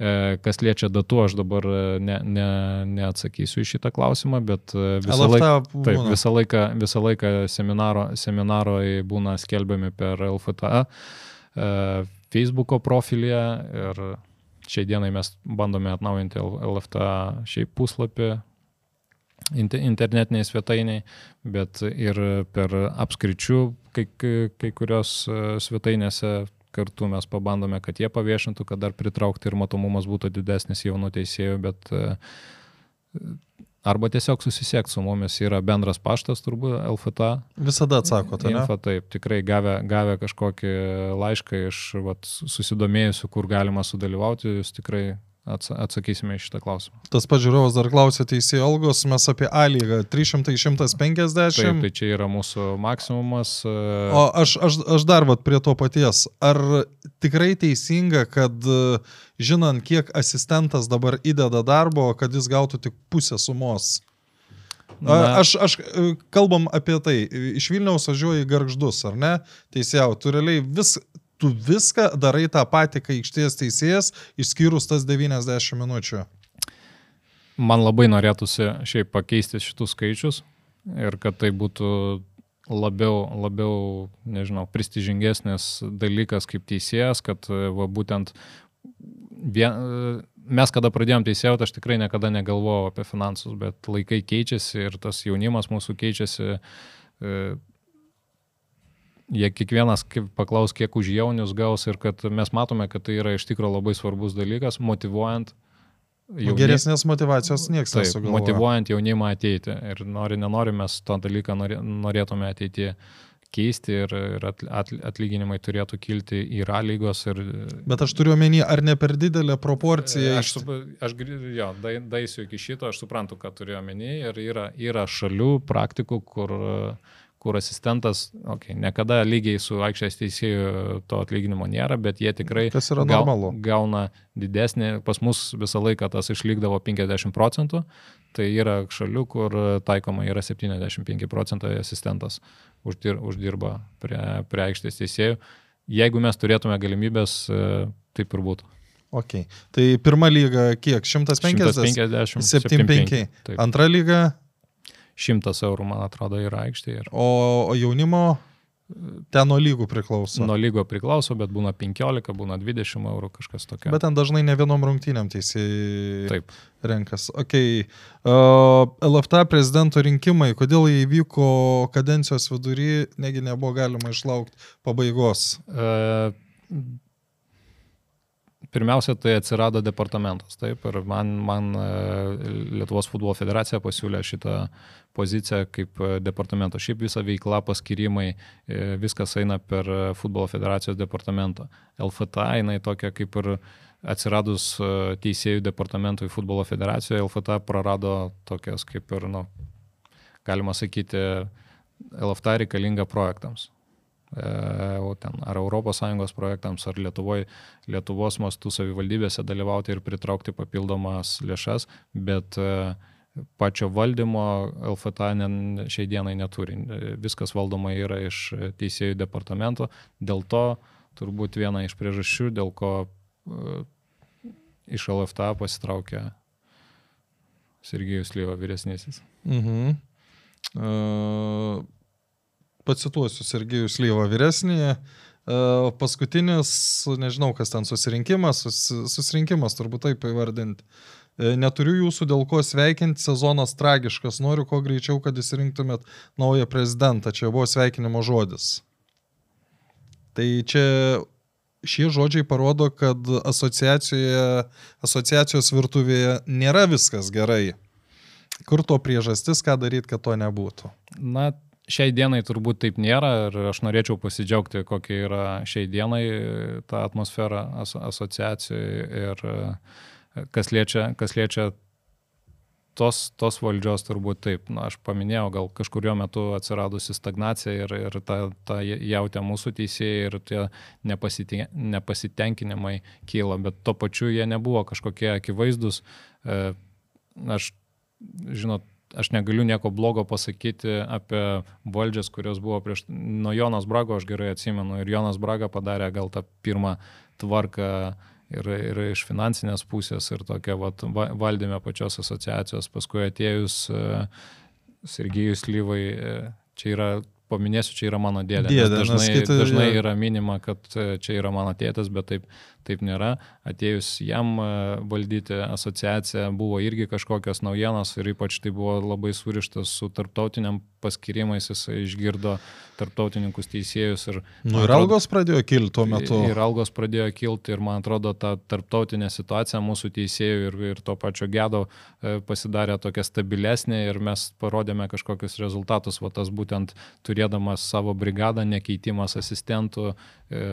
E, kas liečia datų, aš dabar e, ne, ne, neatsakysiu į šitą klausimą, bet e, visą, laiką, taip, visą laiką, visą laiką seminaro, seminarai būna skelbiami per LFTA Facebook'o profilyje ir šiai dienai mes bandome atnaujinti LFTA šiaip puslapį, internetiniai svetainiai, bet ir per apskričių kai, kai kurios e, svetainėse kartu mes pabandome, kad jie paviešintų, kad dar pritraukti ir matomumas būtų didesnis jaunų teisėjų, bet e, arba tiesiog susisiekti su mumis yra bendras paštas turbūt LFTA. Visada atsakote, ne? Info, taip, tikrai gavę, gavę kažkokį laišką iš vat, susidomėjusių, kur galima sudalyvauti, jūs tikrai atsakysime į šitą klausimą. Tas pats žiūrovas dar klausė teisėjų algos, mes apie A lygą 300-150. Taip, tai čia yra mūsų maksimumas. E, o aš, aš, aš dar vat prie to paties. Ar tikrai teisinga, kad e, žinant, kiek asistentas dabar įdeda darbo, kad jis gautų tik pusę sumos? Na. Aš, aš e, kalbam apie tai, iš Vilniaus važiuoji garždus, ar ne? Teisėjau, tu realiai vis, tu viską darai tą patį, kai aikštės teisėjas, išskyrus tas 90 minučių. Man labai norėtųsi šiaip pakeisti šitus skaičius ir kad tai būtų labiau, labiau, nežinau, prestižingesnis dalykas kaip teisėjas, kad va, būtent vien, mes kada pradėjom teisėjauti, aš tikrai niekada negalvojau apie finansus, bet laikai keičiasi ir tas jaunimas mūsų keičiasi jie kiekvienas paklaus, kiek už jaunius gaus ir kad mes matome, kad tai yra iš tikrųjų labai svarbus dalykas, motivuojant. Jauni... Geresnės motivacijos niekas nesugalvoja. Motivuojant jaunimą ateiti. Ir nori, nenori, mes tą dalyką norėtume ateityje keisti ir, ir atlyginimai turėtų kilti į A lygos. Ir... Bet aš turiu omeny, ar ne per didelė proporcija? Aš, aš jo, daisiu iki šito, aš suprantu, ką turiu omeny ir yra, yra šalių, praktikų, kur uh, kur asistentas, okay, niekada lygiai su aikštės teisėjų to atlyginimo nėra, bet jie tikrai gau, gauna didesnį, pas mus visą laiką tas išlikdavo 50 procentų, tai yra šalių, kur taikoma yra 75 procentai asistentas uždir, uždirba prie, prie aikštės teisėjų. Jeigu mes turėtume galimybės, taip ir būtų. Ok. Tai pirma lyga kiek? 150? 150. 75. Antra lyga? 100 eurų, man atrodo, yra aikštėje. Ir... O, o jaunimo ten nuo lygų priklauso. Nuo lygo priklauso, bet būna 15, būna 20 eurų kažkas tokio. Bet ten dažnai ne vienom rungtynėm teisėjai Taip. renkas. Okay. Uh, LFT prezidento rinkimai, kodėl jie įvyko kadencijos vidury, negi nebuvo galima išlaukti pabaigos? E, Pirmiausia, tai atsirado departamentas, taip, ir man, man e, Lietuvos futbolo federacija pasiūlė šitą poziciją kaip e, departamento. Šiaip visa veikla, paskirimai, e, viskas eina per futbolo federacijos departamentą. LFTA eina tokia kaip ir atsiradus teisėjų departamentui futbolo federacijoje, LFTA prarado tokias kaip ir, nu, galima sakyti, LFTA reikalinga projektams. E, ten ar ES projektams, ar Lietuvoje, Lietuvos mastų savivaldybėse dalyvauti ir pritraukti papildomas lėšas, bet e, pačio valdymo LFTA ne, šiai dienai neturi. Viskas valdoma yra iš teisėjų departamento, dėl to turbūt viena iš priežasčių, dėl ko iš LFTA pasitraukė Sergijus Lyva vyresnysis. Mhm. Uh, pacituosiu Sergejus Lyva vyresnį. Uh, paskutinis, nežinau, kas ten susirinkimas, sus, susirinkimas turbūt taip įvardinti. Uh, neturiu jūsų dėl ko sveikinti, sezonas tragiškas, noriu kuo greičiau, kad įsirinktumėt naują prezidentą, čia buvo sveikinimo žodis. Tai čia šie žodžiai parodo, kad asociacijos virtuvėje nėra viskas gerai. Kur to priežastis, ką daryti, kad to nebūtų? Na, šiai dienai turbūt taip nėra ir aš norėčiau pasidžiaugti, kokia yra šiai dienai ta atmosfera as asociacijoje ir e, kas liečia, kas liečia tos, tos valdžios turbūt taip. Na, aš paminėjau, gal kažkurio metu atsiradusi stagnacija ir, ir ta, ta jautė mūsų teisėjai ir tie nepasitenkinimai kyla, bet tuo pačiu jie nebuvo kažkokie akivaizdus. E, aš, žinot, aš negaliu nieko blogo pasakyti apie valdžias, kurios buvo prieš... Nuo Jonas Brago aš gerai atsimenu ir Jonas Braga padarė gal tą pirmą tvarką ir, ir iš finansinės pusės ir tokia vat, valdyme pačios asociacijos. Paskui atėjus uh, Sergijus Lyvai, uh, čia yra paminėsiu, čia yra mano dėdė. Dėdė, dažnai, skaitė, dažnai yra minima, kad e, čia yra mano tėtas, bet taip, taip nėra. Atėjus jam valdyti asociaciją buvo irgi kažkokios naujienos ir ypač tai buvo labai surištas su tarptautiniam paskirimais, jis išgirdo tarptautininkus teisėjus. Ir, nu, ir algos pradėjo kilti tuo metu. Ir algos pradėjo kilti ir man atrodo ta tarptautinė situacija mūsų teisėjų ir, ir to pačio gedo e, pasidarė tokia stabilesnė ir mes parodėme kažkokius rezultatus, va tas būtent turėdamas savo brigadą, nekeitimas asistentų, e,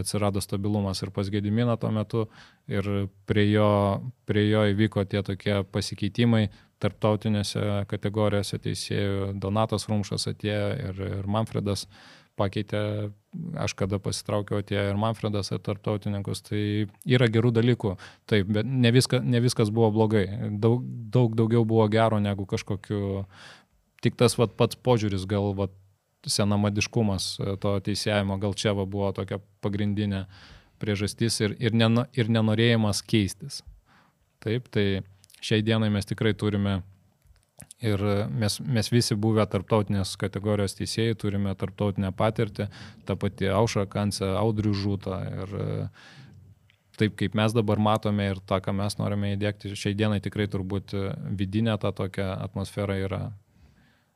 atsirado stabilumas ir pas Gediminą tuo metu ir prie jo, prie jo įvyko tie tokie pasikeitimai, tarptautinėse kategorijose teisėjų Donatas Rumšas atėjo ir, ir Manfredas pakeitė, aš kada pasitraukiau atėjo ir Manfredas ir tarptautininkus, tai yra gerų dalykų, taip, bet ne, viska, ne viskas buvo blogai, daug, daug daugiau buvo gero negu kažkokiu, tik tas vat, pats požiūris gal vat, senamadiškumas to teisėjimo, gal čia va, buvo tokia pagrindinė priežastis ir, ir, neno, ir nenorėjimas keistis. Taip, tai šiai dienai mes tikrai turime ir mes, mes visi buvę tarptautinės kategorijos teisėjai, turime tarptautinę patirtį, ta pati Aušra Kancė, Audrių Žūta ir taip kaip mes dabar matome ir tą, ką mes norime įdėkti, šiai dienai tikrai turbūt vidinė ta tokia atmosfera yra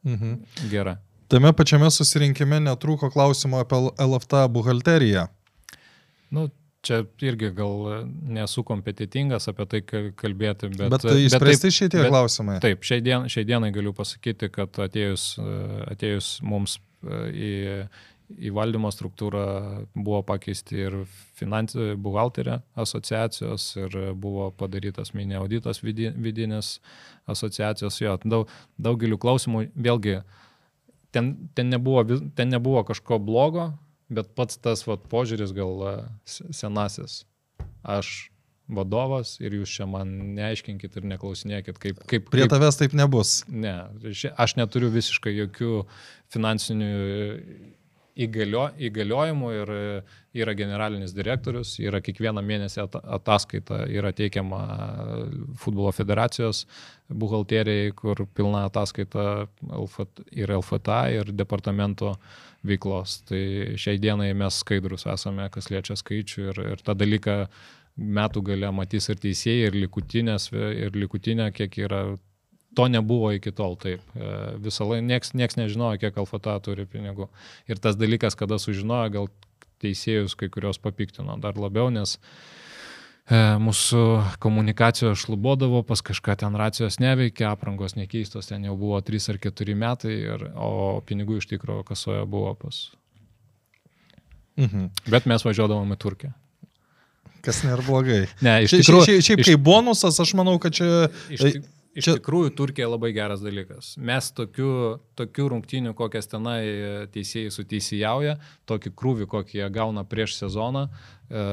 mhm. gera. Tame pačiame susirinkime netrūko klausimo apie LFT buhalteriją. Nu, Čia irgi gal nesu kompetitingas apie tai kalbėti, bet... Bet tai išspręsti šitie bet, klausimai. Taip, šiai, dien, šiai dienai galiu pasakyti, kad atėjus, atėjus mums e, į, į valdymo struktūrą buvo pakeisti ir finansų buhalterė asociacijos ir buvo padarytas mini auditas vidinis asociacijos. Jo, daug, daugeliu klausimų, vėlgi, ten, ten, nebuvo, ten nebuvo kažko blogo, bet pats tas vat, požiūris gal senasis. Aš vadovas ir jūs čia man neaiškinkit ir neklausinėkit, kaip... kaip Prie kaip... tavęs taip nebus. Ne, aš neturiu visiškai jokių finansinių įgalio, įgaliojimų ir yra generalinis direktorius, yra kiekvieną mėnesį ataskaita, yra teikiama futbolo federacijos buhalterijai, kur pilna ataskaita ir LFTA, ir departamento veiklos. Tai šiai dienai mes skaidrus esame, kas liečia skaičių ir, ir tą dalyką metų gale matys ir teisėjai, ir, likutinės, ir likutinė, kiek yra To nebuvo iki tol taip. E, visą laiką nieks, nieks nežinojo, kiek Alfata turi pinigų. Ir tas dalykas, kada sužinojo, gal teisėjus kai kurios papiktino dar labiau, nes e, mūsų komunikacijos šlubodavo, pas kažką ten racijos neveikia, aprangos nekeistos, ten jau buvo 3 ar 4 metai, ir, o pinigų iš tikrųjų kasoje buvo pas. Mhm. Bet mes važiuodavom į Turkiją. Kas nėra blogai. Ne, iš tikrųjų. Šiaip, šiaip iš... kaip bonusas, aš manau, kad čia... Iš, Iš Čia... tikrųjų, Turkija labai geras dalykas. Mes tokių, tokių rungtynių, kokias tenai teisėjai suteisėjauja, tokį krūvį, kokį jie gauna prieš sezoną, e,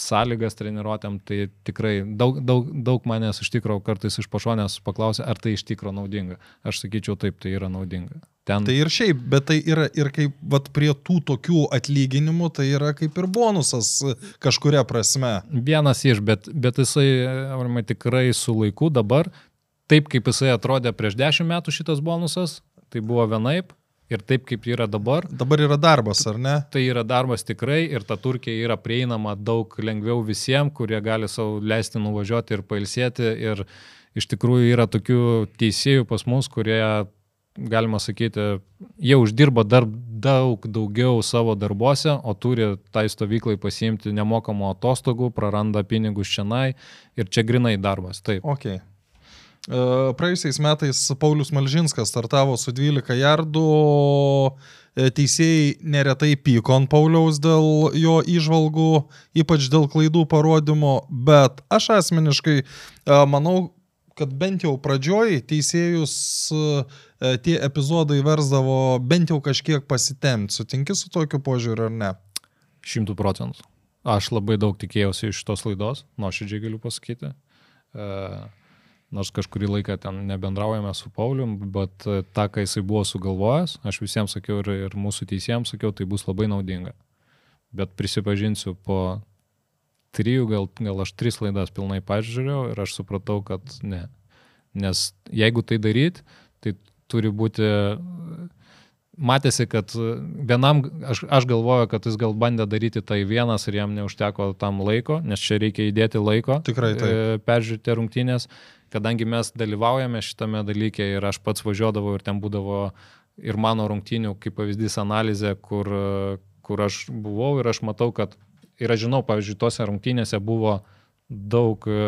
sąlygas treniruotėm, tai tikrai daug, daug, daug manęs iš tikrųjų kartais iš pašonės paklausia, ar tai iš tikrųjų naudinga. Aš sakyčiau, taip, tai yra naudinga. Ten... Tai ir šiaip, bet tai yra ir kaip, vat, prie tų tokių atlyginimų, tai yra kaip ir bonusas kažkuria prasme. Vienas iš, bet, bet jisai, armai, tikrai su laiku dabar taip, kaip jisai atrodė prieš dešimt metų šitas bonusas, tai buvo vienaip. Ir taip kaip yra dabar. Dabar yra darbas, ar ne? Tai yra darbas tikrai ir ta Turkija yra prieinama daug lengviau visiems, kurie gali savo leisti nuvažiuoti ir pailsėti. Ir iš tikrųjų yra tokių teisėjų pas mus, kurie, galima sakyti, jie uždirba dar daug daugiau savo darbuose, o turi tai stovyklai pasiimti nemokamų atostogų, praranda pinigus šiandien ir čia grinai darbas. Taip. Okay. E, praėjusiais metais Paulius Malžinskas startavo su 12 jardų, e, teisėjai neretai pyko ant Pauliaus dėl jo išvalgų, ypač dėl klaidų parodymo, bet aš asmeniškai e, manau, kad bent jau pradžioj teisėjus tie epizodai versdavo bent jau kažkiek pasitemti. Sutinki su tokiu požiūriu ar ne? Šimtų procentų. Aš labai daug tikėjausi iš tos laidos, nuoširdžiai galiu pasakyti. Uh, nors kažkurį laiką ten nebendraujame su Paulium, bet e, tą, ką jisai buvo sugalvojęs, aš visiems sakiau ir, ir mūsų teisėjams sakiau, tai bus labai naudinga. Bet prisipažinsiu, po trijų, gal, gal aš tris laidas pilnai pažiūrėjau ir aš supratau, kad ne. Nes jeigu tai daryt, tai turi būti matėsi, kad vienam, aš, aš galvoju, kad jis gal bandė daryti tai vienas ir jam neužteko tam laiko, nes čia reikia įdėti laiko. Tikrai tai. Peržiūrėti rungtynės kadangi mes dalyvaujame šitame dalyke ir aš pats važiuodavau ir ten būdavo ir mano rungtynių, kaip pavyzdys, analizė, kur, kur aš buvau ir aš matau, kad ir aš žinau, pavyzdžiui, tose rungtynėse buvo daug e,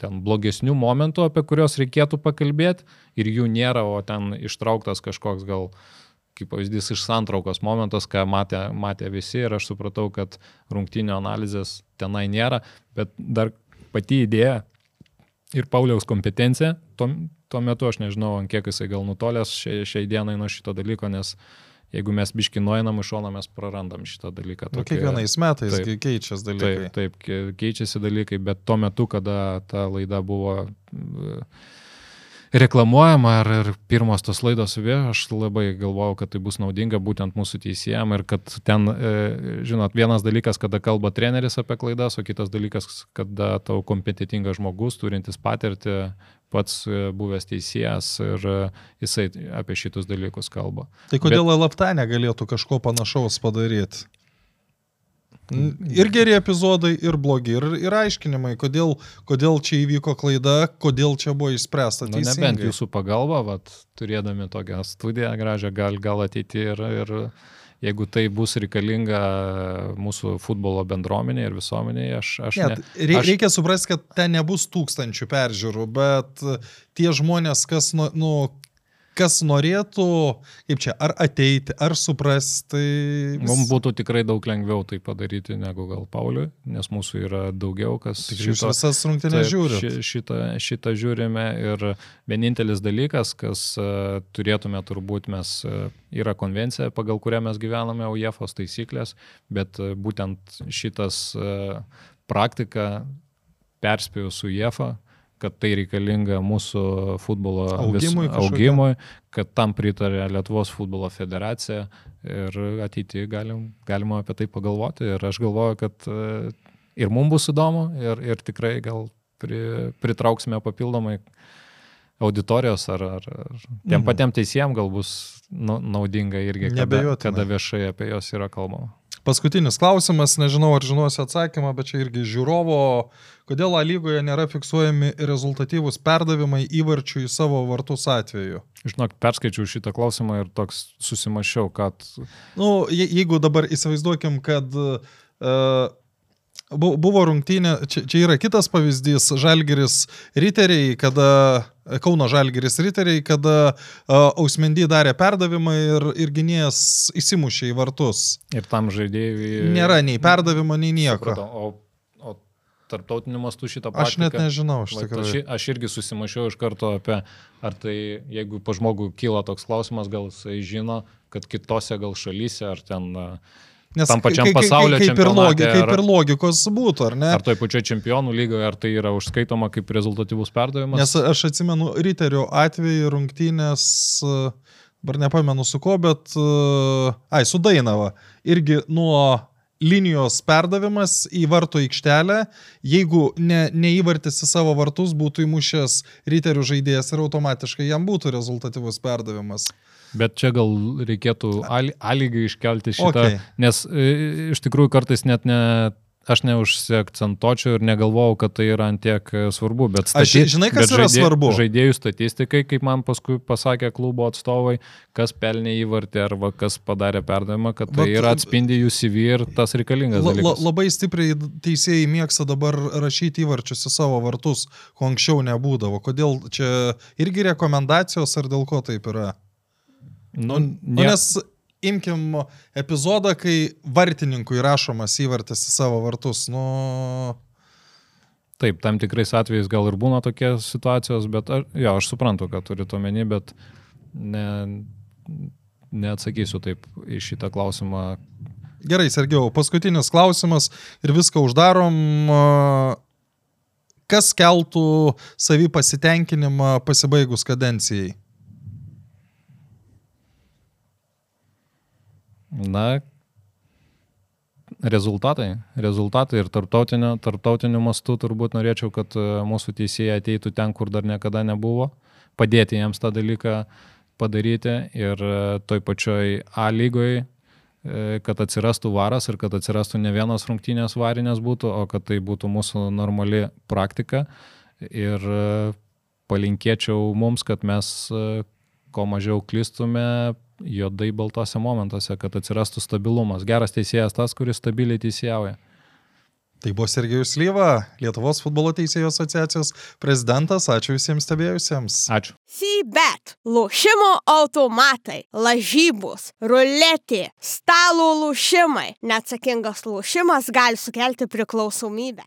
ten blogesnių momentų, apie kuriuos reikėtų pakalbėti ir jų nėra, o ten ištrauktas kažkoks gal kaip pavyzdys iš santraukos momentas, ką matė, matė visi ir aš supratau, kad rungtynio analizės tenai nėra, bet dar pati idėja ir Pauliaus kompetencija. Tuo, tuo metu aš nežinau, kiek jisai gal nutolęs šiai, šiai dienai nuo šito dalyko, nes jeigu mes biški nueinam iš šono, mes prarandam šitą dalyką. Nu, Tokie, kiekvienais metais taip, keičiasi dalykai. Taip, taip, keičiasi dalykai, bet tuo metu, kada ta laida buvo reklamuojama ar ir pirmos tos laidos vėl, aš labai galvojau, kad tai bus naudinga būtent mūsų teisėjam ir kad ten, e, žinot, vienas dalykas, kada kalba treneris apie klaidas, o kitas dalykas, kada tau kompetitingas žmogus, turintis patirtį, pats e, buvęs teisėjas ir e, jisai apie šitus dalykus kalba. Tai kodėl Bet... LFT negalėtų kažko panašaus padaryti? Ir geri epizodai, ir blogi, ir, ir aiškinimai, kodėl, kodėl čia įvyko klaida, kodėl čia buvo išspręsta. Nu, nebent jūsų pagalba, vat, turėdami tokią studiją gražią, gal, gal ateiti ir, ir jeigu tai bus reikalinga mūsų futbolo bendruomenė ir visuomenė, aš... aš, ne, ne, aš... Reikia suprasti, kad ten nebus tūkstančių peržiūrų, bet tie žmonės, kas nu, nu, kas norėtų, kaip čia, ar ateiti, ar suprasti. Tai vis... Mums būtų tikrai daug lengviau tai padaryti negu gal Pauliui, nes mūsų yra daugiau, kas Tik šito, visas rungtynės žiūri. Ši, šitą, šitą žiūrime ir vienintelis dalykas, kas uh, turėtume turbūt mes, uh, yra konvencija, pagal kurią mes gyvename, UEFOS taisyklės, bet uh, būtent šitas uh, praktika perspėjus su UEFA, kad tai reikalinga mūsų futbolo Augimui vis, augimui, kad tam pritarė Lietuvos futbolo federacija ir ateityje galim, galima apie tai pagalvoti ir aš galvoju, kad e, ir mums bus įdomu ir, ir tikrai gal pri, pritrauksime papildomai auditorijos ar, ar, ar tiem Mhm. patiem teisėjams gal bus naudinga irgi, kada, kada viešai apie juos yra kalbama. Paskutinis klausimas, nežinau ar žinosi atsakymą, bet čia irgi žiūrovo, kodėl A lygoje nėra fiksuojami rezultatyvūs perdavimai įvarčių į savo vartus atveju. Žinok, perskaičiau šitą klausimą ir toks susimašiau, kad Nu, je- jeigu dabar įsivaizduokim, kad uh, buvo rungtynė, čia, čia yra kitas pavyzdys, Žalgeris riteriai, kada Kauno Žalgeris riteriai, kada uh, Ausmendy darė perdavimą ir, ir gynėjas įsimušė į vartus. ir tam žaidėjui... Nėra nei perdavimo, nei nieko. Supratau, O, o tarptautiniu mastu šitą Aš net praktiką- nežinau, Vat tikrųjų. Aš, aš irgi susimašiau iš karto apie, ar tai, jeigu pa žmogų kyla toks klausimas, gal jisai žino, kad kitose gal šalyse, ar ten, a, Nes tam pačiam kai- kai- pasaulio kaip, ir logi, čempionate, kaip ar- ir logikos būtų, ar ne? ar toj pačioj čempionų lygoje, ar tai yra užskaitoma kaip rezultatyvus perdavimas. Nes aš atsimenu Riterio atvejį rungtynės, dabar nepamenu su ko, bet, e, ai, su Dainava. Irgi nuo linijos perdavimas į vartų aikštelę, jeigu ne, neįvartis į savo vartus būtų įmušęs Riterių žaidėjas ir automatiškai jam būtų rezultatyvus perdavimas. Bet čia gal reikėtų A- A lygį iškelti šitą, okay. nes e, iš tikrųjų kartais net ne, aš neužsiakcentuočiau ir negalvojau, kad tai yra antiek e, svarbu, bet, Aš žinai, kas bet yra svarbu? Žaidėjų statistikai, kaip man paskui pasakė klubo atstovai, kas pelnė įvartį arba kas padarė perdavimą, kad tai Vat- yra atspindi jų CV ir tas reikalingas La, la, labai stipriai teisėjai mėgsta dabar rašyti įvarčius į savo vartus, ko anksčiau nebūdavo. Kodėl čia irgi rekomendacijos ar dėl ko taip yra? Nu, Nu, nie- nes imkim epizodą, kai vartininkui rašomas įvartis į savo vartus. Nu, Taip, tam tikrais atvejais gal ir būna tokie situacijos, bet aš, jo, aš suprantu, kad turi to meni, bet ne, neatsakysiu taip į šitą klausimą. gerai, Sergiau, paskutinis klausimas ir viską uždarom. Kas keltų savį pasitenkinimą pasibaigus kadencijai? Na, rezultatai. Rezultatai ir tarptautiniu, tarptautiniu mastu turbūt norėčiau, kad e, mūsų teisėjai ateitų ten, kur dar niekada nebuvo, padėti jiems tą dalyką padaryti ir e, toj pačioj A lygoje, kad atsirastų varas ir kad atsirastų ne vienos rungtynės varinės būtų, o kad tai būtų mūsų normali praktika. Ir e, palinkėčiau mums, kad mes e, kuo mažiau klistume juodai baltose momentuose, kad atsirastų stabilumas. Geras teisėjas tas, kuris stabiliai teisėjauja. Tai buvo Sergejus Lyva, Lietuvos futbolo teisėjų asociacijos prezidentas. Ačiū visiems stebėjusiems. Ačiū. Sybet, lošimo automatai, lažybos, ruletė, stalo lošimai. Neatsakingas lošimas gali sukelti priklausomybę.